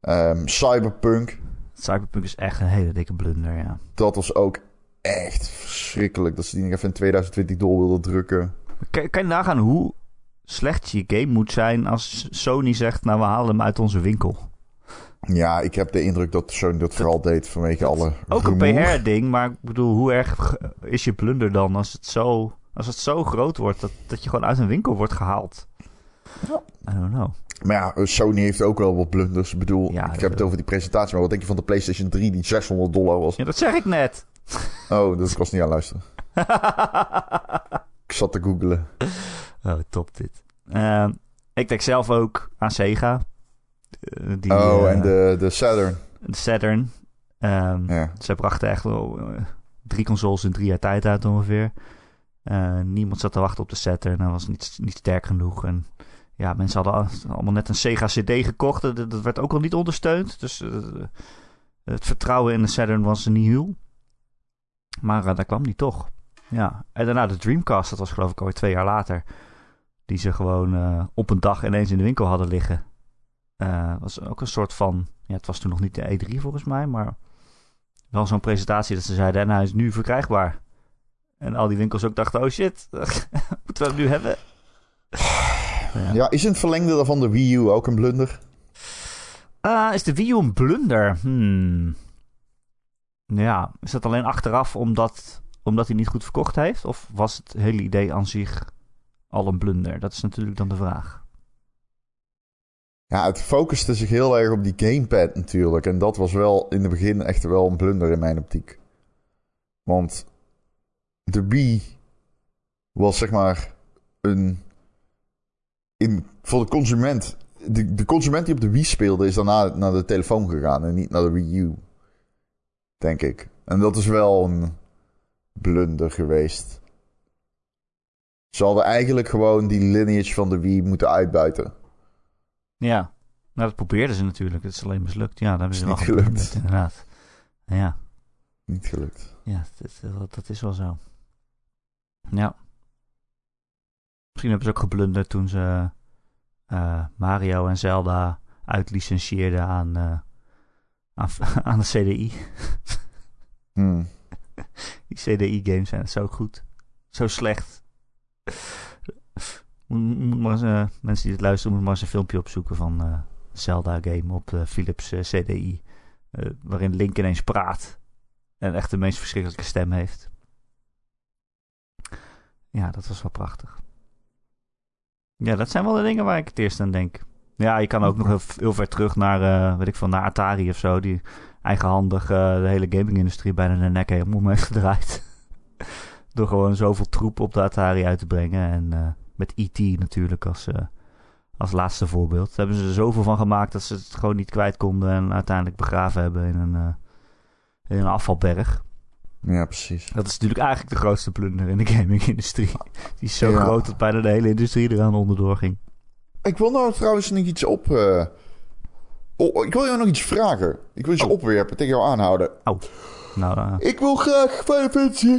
Speaker 3: Ehm, Cyberpunk,
Speaker 2: Cyberpunk is echt een hele dikke blunder, ja.
Speaker 3: dat was ook echt verschrikkelijk. Dat ze die nog even in 2020 door wilden drukken.
Speaker 2: Kan, kan je nagaan hoe slecht je game moet zijn als Sony zegt, nou we halen hem uit onze winkel.
Speaker 3: Ja, ik heb de indruk dat Sony dat vooral deed vanwege alle
Speaker 2: Ook een. PR-ding, maar ik bedoel, hoe erg is je blunder dan als het zo, als het zo groot wordt dat, dat je gewoon uit een winkel wordt gehaald?
Speaker 3: Ja.
Speaker 2: I don't know.
Speaker 3: Maar ja, Sony heeft ook wel wat blunders. Ik bedoel,
Speaker 2: Ja,
Speaker 3: ik
Speaker 2: dat-
Speaker 3: heb het over die presentatie. Maar wat denk je van de PlayStation 3 die 600 dollar was?
Speaker 2: Ja, dat zeg ik net.
Speaker 3: Oh, dus ik was niet aan luisteren. Ik zat te googlen.
Speaker 2: oh, top dit. Ehm, ik denk zelf ook aan Sega. Eh, die,
Speaker 3: oh,
Speaker 2: eh,
Speaker 3: en de, de Saturn.
Speaker 2: de Saturn. Ehm,
Speaker 3: Ja.
Speaker 2: Ze brachten echt wel eh, drie consoles in drie jaar tijd uit ongeveer. Eh, niemand zat te wachten op de Saturn. Hij was niet, niet sterk genoeg. En ja, mensen hadden al- allemaal net een Sega CD gekocht. Dat, dat werd ook al niet ondersteund. Dus eh, het vertrouwen in de Saturn was nihil. Maar eh, daar kwam die toch. Ja, en daarna de Dreamcast. Dat was geloof ik alweer twee jaar later. Die ze gewoon eh, op een dag ineens in de winkel hadden liggen. Eh was ook een soort van... Ja, het was toen nog niet de E3 volgens mij, maar wel zo'n presentatie dat ze zeiden, en hij is nu verkrijgbaar. En al die winkels ook dachten, oh shit, moeten we hem nu hebben? Ja.
Speaker 3: Ja, is het verlengde daarvan de Wii U ook een blunder?
Speaker 2: Ah, is de Wii U een blunder? Hmm. Ja, is dat alleen achteraf omdat, omdat hij niet goed verkocht heeft? Of was het hele idee aan zich al een blunder? Dat is natuurlijk dan de vraag.
Speaker 3: Ja, het focuste zich heel erg op die gamepad natuurlijk. En dat was wel in het begin echt wel een blunder in mijn optiek. Want de Wii was zeg maar een... In, voor de consument... De, de consument die op de Wii speelde is daarna naar de telefoon gegaan en niet naar de Wii U. Denk ik. En dat is wel een blunder geweest. Ze hadden eigenlijk gewoon die lineage van de Wii moeten uitbuiten.
Speaker 2: Ja, nou dat probeerden ze natuurlijk. Het is alleen mislukt. Ja, dat hebben ze
Speaker 3: Is
Speaker 2: wel
Speaker 3: niet gelukt.
Speaker 2: inderdaad. Ja.
Speaker 3: Niet gelukt.
Speaker 2: Ja, dat, dat, dat is wel zo. Ja. Misschien hebben ze ook geblunderd toen ze eh, Mario en Zelda uitlicentieerden aan, eh, aan, aan de CDI.
Speaker 3: Hmm.
Speaker 2: Die CDI-games zijn zo goed. Zo slecht. Moet, maar eens, eh, mensen die dit luisteren, moeten maar eens een filmpje opzoeken van eh Zelda-game op de Philips eh, CDI. eh, waarin Link ineens praat. En echt de meest verschrikkelijke stem heeft. Ja, dat was wel prachtig. Ja, dat zijn wel de dingen waar ik het eerst aan denk. Ja, je kan ook nog heel, ver terug naar, eh, weet ik veel, naar Atari of zo. Die eigenhandig eh, de hele gaming-industrie bijna de nek helemaal heeft gedraaid. Door gewoon zoveel troep op de Atari uit te brengen. En eh, met E.T. natuurlijk als, eh, als laatste voorbeeld. Daar hebben ze er zoveel van gemaakt dat ze het gewoon niet kwijt konden. En uiteindelijk begraven hebben in een, eh, in een afvalberg.
Speaker 3: Ja, precies.
Speaker 2: Dat is natuurlijk eigenlijk de grootste blunder in de gaming-industrie. Die is zo
Speaker 3: Ja.
Speaker 2: groot dat bijna de hele industrie eraan onderdoor ging.
Speaker 3: Ik wil nou trouwens nog iets op. Oh, ik wil jou nog iets vragen. Ik wil iets
Speaker 2: Oh.
Speaker 3: opwerpen, tegen jou aanhouden.
Speaker 2: Nou, eh,
Speaker 3: Ik wil graag Final Fantasy.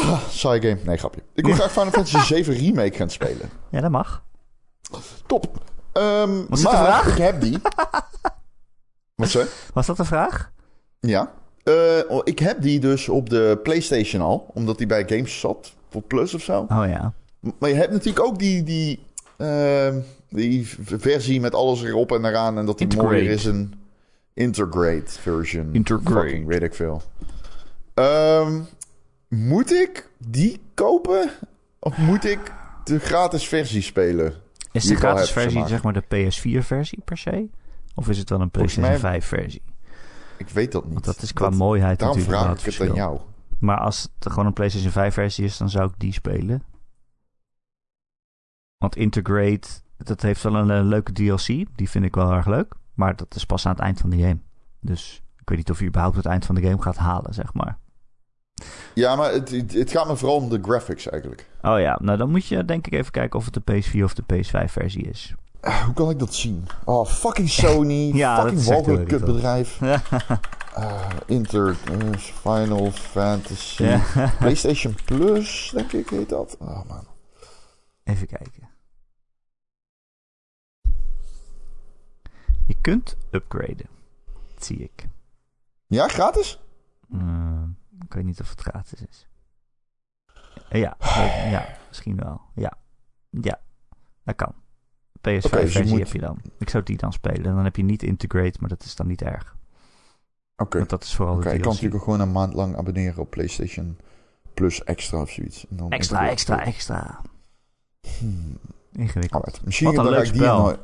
Speaker 3: Ah, Saai game. Nee, grapje. Ik wil graag Final Fantasy 7 Remake gaan spelen.
Speaker 2: ja, dat mag.
Speaker 3: Top.
Speaker 2: Was de
Speaker 3: maar
Speaker 2: vraag?
Speaker 3: ik heb die. Wat zei?
Speaker 2: Was dat de vraag?
Speaker 3: Ja. Eh, oh, ik heb die dus op de PlayStation al, omdat die bij Games zat voor Plus of zo.
Speaker 2: Oh ja.
Speaker 3: Maar je hebt natuurlijk ook die, die, ehm, die versie met alles erop en eraan. En dat die
Speaker 2: Integrate.
Speaker 3: mooier is een integrate version.
Speaker 2: Integrate.
Speaker 3: Fucking weet ik veel. Ehm, moet ik die kopen? Of moet ik de gratis versie spelen?
Speaker 2: Is de gratis versie
Speaker 3: zeg
Speaker 2: zeg maar de PS4-versie per se? Of is het wel een PlayStation
Speaker 3: mij-
Speaker 2: 5-versie?
Speaker 3: Ik weet dat niet.
Speaker 2: Want dat is qua
Speaker 3: Dat-
Speaker 2: mooiheid
Speaker 3: Daarom
Speaker 2: natuurlijk
Speaker 3: vraag
Speaker 2: wel
Speaker 3: ik
Speaker 2: het
Speaker 3: het aan
Speaker 2: verschil.
Speaker 3: jou.
Speaker 2: Maar als het gewoon een PlayStation 5-versie is, dan zou ik die spelen. Want Integrate, dat heeft wel een, eh, leuke DLC. Die vind ik wel erg leuk. Maar dat is pas aan het eind van die game. Dus ik weet niet of je überhaupt het eind van de game gaat halen, zeg maar.
Speaker 3: Ja, maar het, gaat me vooral om de graphics eigenlijk.
Speaker 2: Oh ja, nou dan moet je denk ik even kijken of het de PS4 of de PS5 versie is.
Speaker 3: Ah, hoe kan ik dat zien? Oh, fucking Sony.
Speaker 2: Ja,
Speaker 3: fucking walgelijk kutbedrijf. Ah, Inter, eh, Final Fantasy.
Speaker 2: Ja.
Speaker 3: PlayStation Plus, denk ik, heet dat. Oh man.
Speaker 2: Even kijken. Je kunt upgraden. Dat zie ik.
Speaker 3: Ja, gratis?
Speaker 2: Eh, ik weet niet of het gratis is. Eh, ja, eh, ja, misschien wel. Ja, ja, dat kan.
Speaker 3: Oké,
Speaker 2: PS5
Speaker 3: dus je
Speaker 2: versie
Speaker 3: moet-
Speaker 2: heb je dan. Ik zou die dan spelen. Dan heb je niet integrate, maar dat is dan niet erg.
Speaker 3: Oké.
Speaker 2: Want dat is vooral de
Speaker 3: ik kan natuurlijk gewoon een maand lang abonneren op PlayStation Plus extra of zoiets. Dan
Speaker 2: Extra, extra, extra.
Speaker 3: Hmm.
Speaker 2: Ingewikkeld.
Speaker 3: Alright. Misschien
Speaker 2: Wat een leuk
Speaker 3: die
Speaker 2: spel.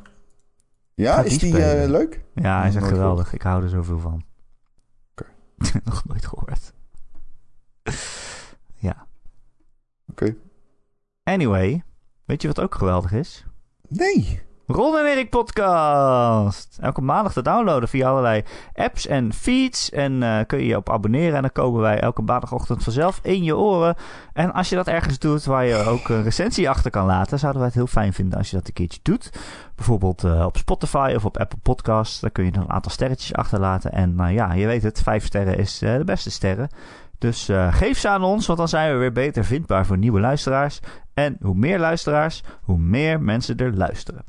Speaker 3: Ja, is
Speaker 2: die
Speaker 3: die eh, leuk?
Speaker 2: Ja, hij is echt geweldig. Ik hou er zoveel van.
Speaker 3: Oké.
Speaker 2: Nog nooit gehoord. Ja.
Speaker 3: Oké.
Speaker 2: Anyway, weet je wat ook geweldig is?
Speaker 3: Nee.
Speaker 2: Ron en Erik podcast. Elke maandag te downloaden via allerlei apps en feeds. En eh, kun je je op abonneren. En dan komen wij elke maandagochtend vanzelf in je oren. En als je dat ergens doet waar je ook een recensie achter kan laten, zouden wij het heel fijn vinden als je dat een keertje doet. Bijvoorbeeld eh, op Spotify of op Apple Podcasts. Daar kun je dan een aantal sterretjes achterlaten. En nou ja, je weet het, vijf sterren is eh, de beste sterren. Dus eh, geef ze aan ons, want dan zijn we weer beter vindbaar voor nieuwe luisteraars. En hoe meer luisteraars, hoe meer mensen er luisteren.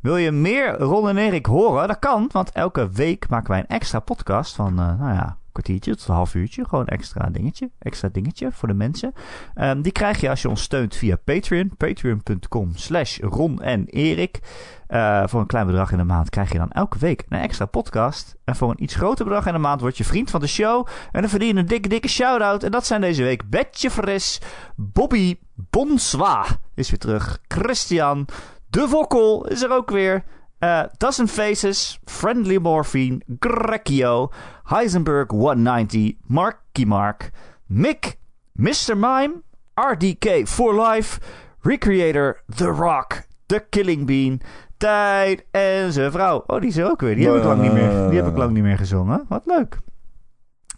Speaker 2: Wil je meer Ron en Erik horen? Dat kan, want elke week maken wij een extra podcast van, eh, nou ja, kwartiertje tot een half uurtje. Gewoon extra dingetje, extra dingetje voor de mensen. Ehm, die krijg je als je ons steunt via Patreon. Patreon.com slash Ron en Erik. Eh, voor een klein bedrag in de maand krijg je dan elke week een extra podcast. En voor een iets groter bedrag in de maand word je vriend van de show. En dan verdien je een dikke, dikke shout-out. En dat zijn deze week Betje Fris, Bobby Bonswa is weer terug, Christian, De Vokkel is er ook weer. Eh Dozen Faces, Friendly Morphine, Grecchio, Heisenberg 190, Marky Mark, Mick, Mr. Mime, RDK for Life, Recreator, The Rock, The Killing Bean, Tijd en zijn vrouw. Oh, die is er ook weer. Die heb ik lang niet meer, die heb ik lang niet meer gezongen. Wat leuk.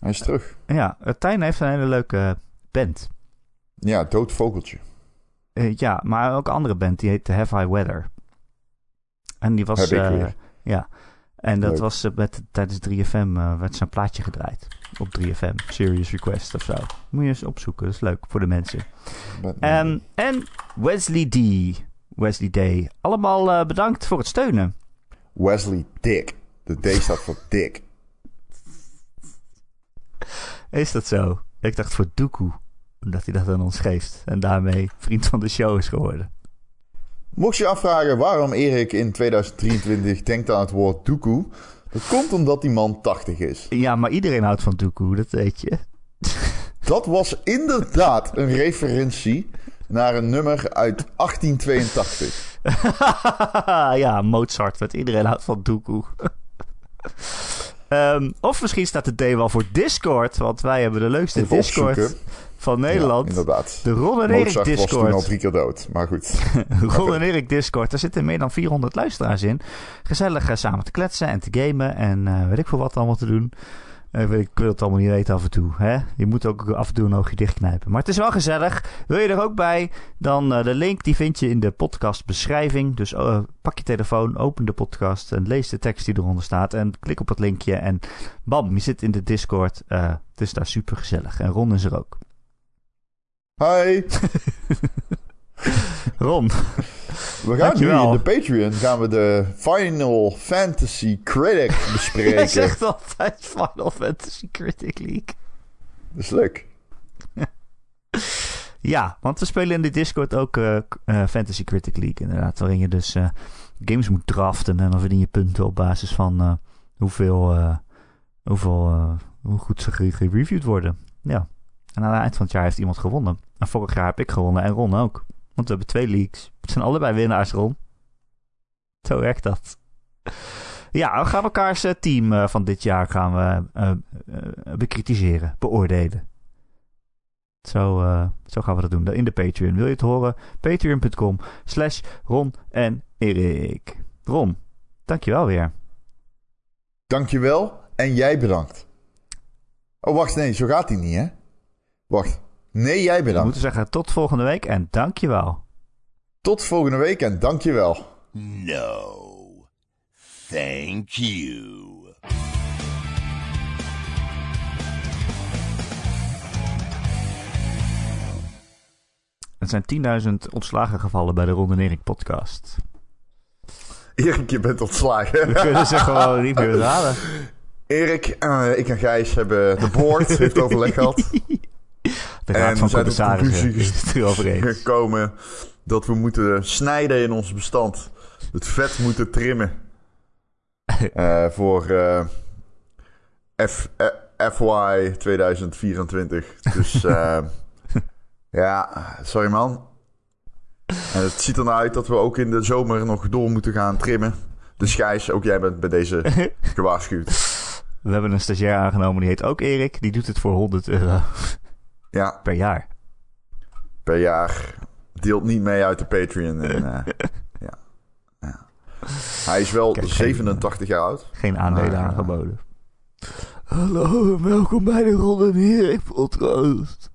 Speaker 3: Hij is terug.
Speaker 2: Ja, Tijn heeft een hele leuke band.
Speaker 3: Ja, dood vogeltje.
Speaker 2: Eh, ja, maar ook een andere band, die heet Have I Weather. En die was... Eh, ja, en dat
Speaker 3: Leuk.
Speaker 2: was eh, met, tijdens 3FM, eh, werd zijn plaatje gedraaid. Op 3FM, Serious Request of zo. Moet je eens opzoeken, dat is leuk voor de mensen. Ehm, en Wesley D. Wesley Day. Allemaal bedankt voor het steunen.
Speaker 3: Wesley Dick. De D staat voor Dick.
Speaker 2: Is dat zo? Ik dacht voor Doekoe, omdat hij dat aan ons geeft. En daarmee vriend van de show is geworden.
Speaker 3: Mocht je je afvragen waarom Erik in 2023 denkt aan het woord doekoe, dat komt omdat die man 80 is.
Speaker 2: Ja, maar iedereen houdt van Doekoe, dat weet je.
Speaker 3: Dat was inderdaad een referentie naar een nummer uit 1882.
Speaker 2: ja, Mozart, want iedereen houdt van Doekoe. Ehm, of misschien staat de D wel voor Discord, want wij hebben de leukste
Speaker 3: Even
Speaker 2: Discord
Speaker 3: opzoeken.
Speaker 2: Van Nederland.
Speaker 3: Ja, inderdaad.
Speaker 2: de Ron en Erik
Speaker 3: Mozart was toen al
Speaker 2: Discord.
Speaker 3: drie keer dood. Maar goed.
Speaker 2: Ron en Erik Discord. Daar zitten meer dan 400 luisteraars in. Gezellig eh, samen te kletsen en te gamen en eh, weet ik veel wat allemaal te doen. Eh, ik wil het allemaal niet weten af en toe. Hè? Je moet ook af en toe een oogje dichtknijpen. Maar het is wel gezellig. Wil je er ook bij? Dan de link die vind je in de podcastbeschrijving. Dus pak je telefoon, open de podcast en lees de tekst die eronder staat. En klik op het linkje en bam, je zit in de Discord. Het is daar super gezellig. En Ron is er ook.
Speaker 3: Hi.
Speaker 2: Ron,
Speaker 3: We gaan
Speaker 2: Dankjewel.
Speaker 3: nu in de Patreon gaan we de Final Fantasy Critic
Speaker 2: jij
Speaker 3: bespreken.
Speaker 2: zegt altijd Final Fantasy Critic League.
Speaker 3: Dat is leuk.
Speaker 2: Ja, want we spelen in de Discord ook eh, eh, Fantasy Critic League, inderdaad. Waarin je dus eh, games moet draften en dan verdien je punten op basis van hoeveel, hoeveel hoe goed ze ge- gereviewd worden. Ja. En aan het eind van het jaar heeft iemand gewonnen. En vorig jaar heb ik gewonnen en Ron ook. Want we hebben twee leagues. Het zijn allebei winnaars, Ron. Zo werkt dat. Ja, we gaan elkaars eh, team eh, van dit jaar gaan we eh, bekritiseren, beoordelen. Zo, zo gaan we dat doen. In de Patreon. Wil je het horen? Patreon.com slash Ron en Erik. Ron, dankjewel weer.
Speaker 3: Dankjewel. En jij bedankt. Oh, wacht, nee, zo gaat hij niet, hè? Wacht. Nee, jij
Speaker 2: We
Speaker 3: bedankt.
Speaker 2: moeten zeggen tot volgende week en dankjewel.
Speaker 3: Tot volgende week en dankjewel.
Speaker 1: No. Thank you.
Speaker 2: Het zijn 10.000 ontslagen gevallen bij de Ron en Erik podcast.
Speaker 3: Erik, je bent ontslagen.
Speaker 2: We kunnen ze gewoon niet meer halen.
Speaker 3: Erik, eh, ik en Gijs hebben de board, heeft overleg gehad.
Speaker 2: De
Speaker 3: En
Speaker 2: raad
Speaker 3: we
Speaker 2: van commissarissen is het erover eens.
Speaker 3: dat we moeten snijden in ons bestand. Het vet moeten trimmen. Eh, voor eh, F, eh, FY 2024. Dus ja, sorry man. En het ziet er nou uit dat we ook in de zomer nog door moeten gaan trimmen. Dus Gijs, ook jij bent bij deze gewaarschuwd.
Speaker 2: We hebben een stagiair aangenomen, die heet ook Erik. Die doet het voor 100 euro
Speaker 3: Ja,
Speaker 2: per jaar.
Speaker 3: per jaar. Deelt niet mee uit de Patreon. En, eh, ja. Ja. Hij is wel
Speaker 2: Kijk,
Speaker 3: 87 jaar oud.
Speaker 2: Geen aandelen
Speaker 3: Ah.
Speaker 2: aangeboden. Hallo en welkom bij de Ron en Erik podcast.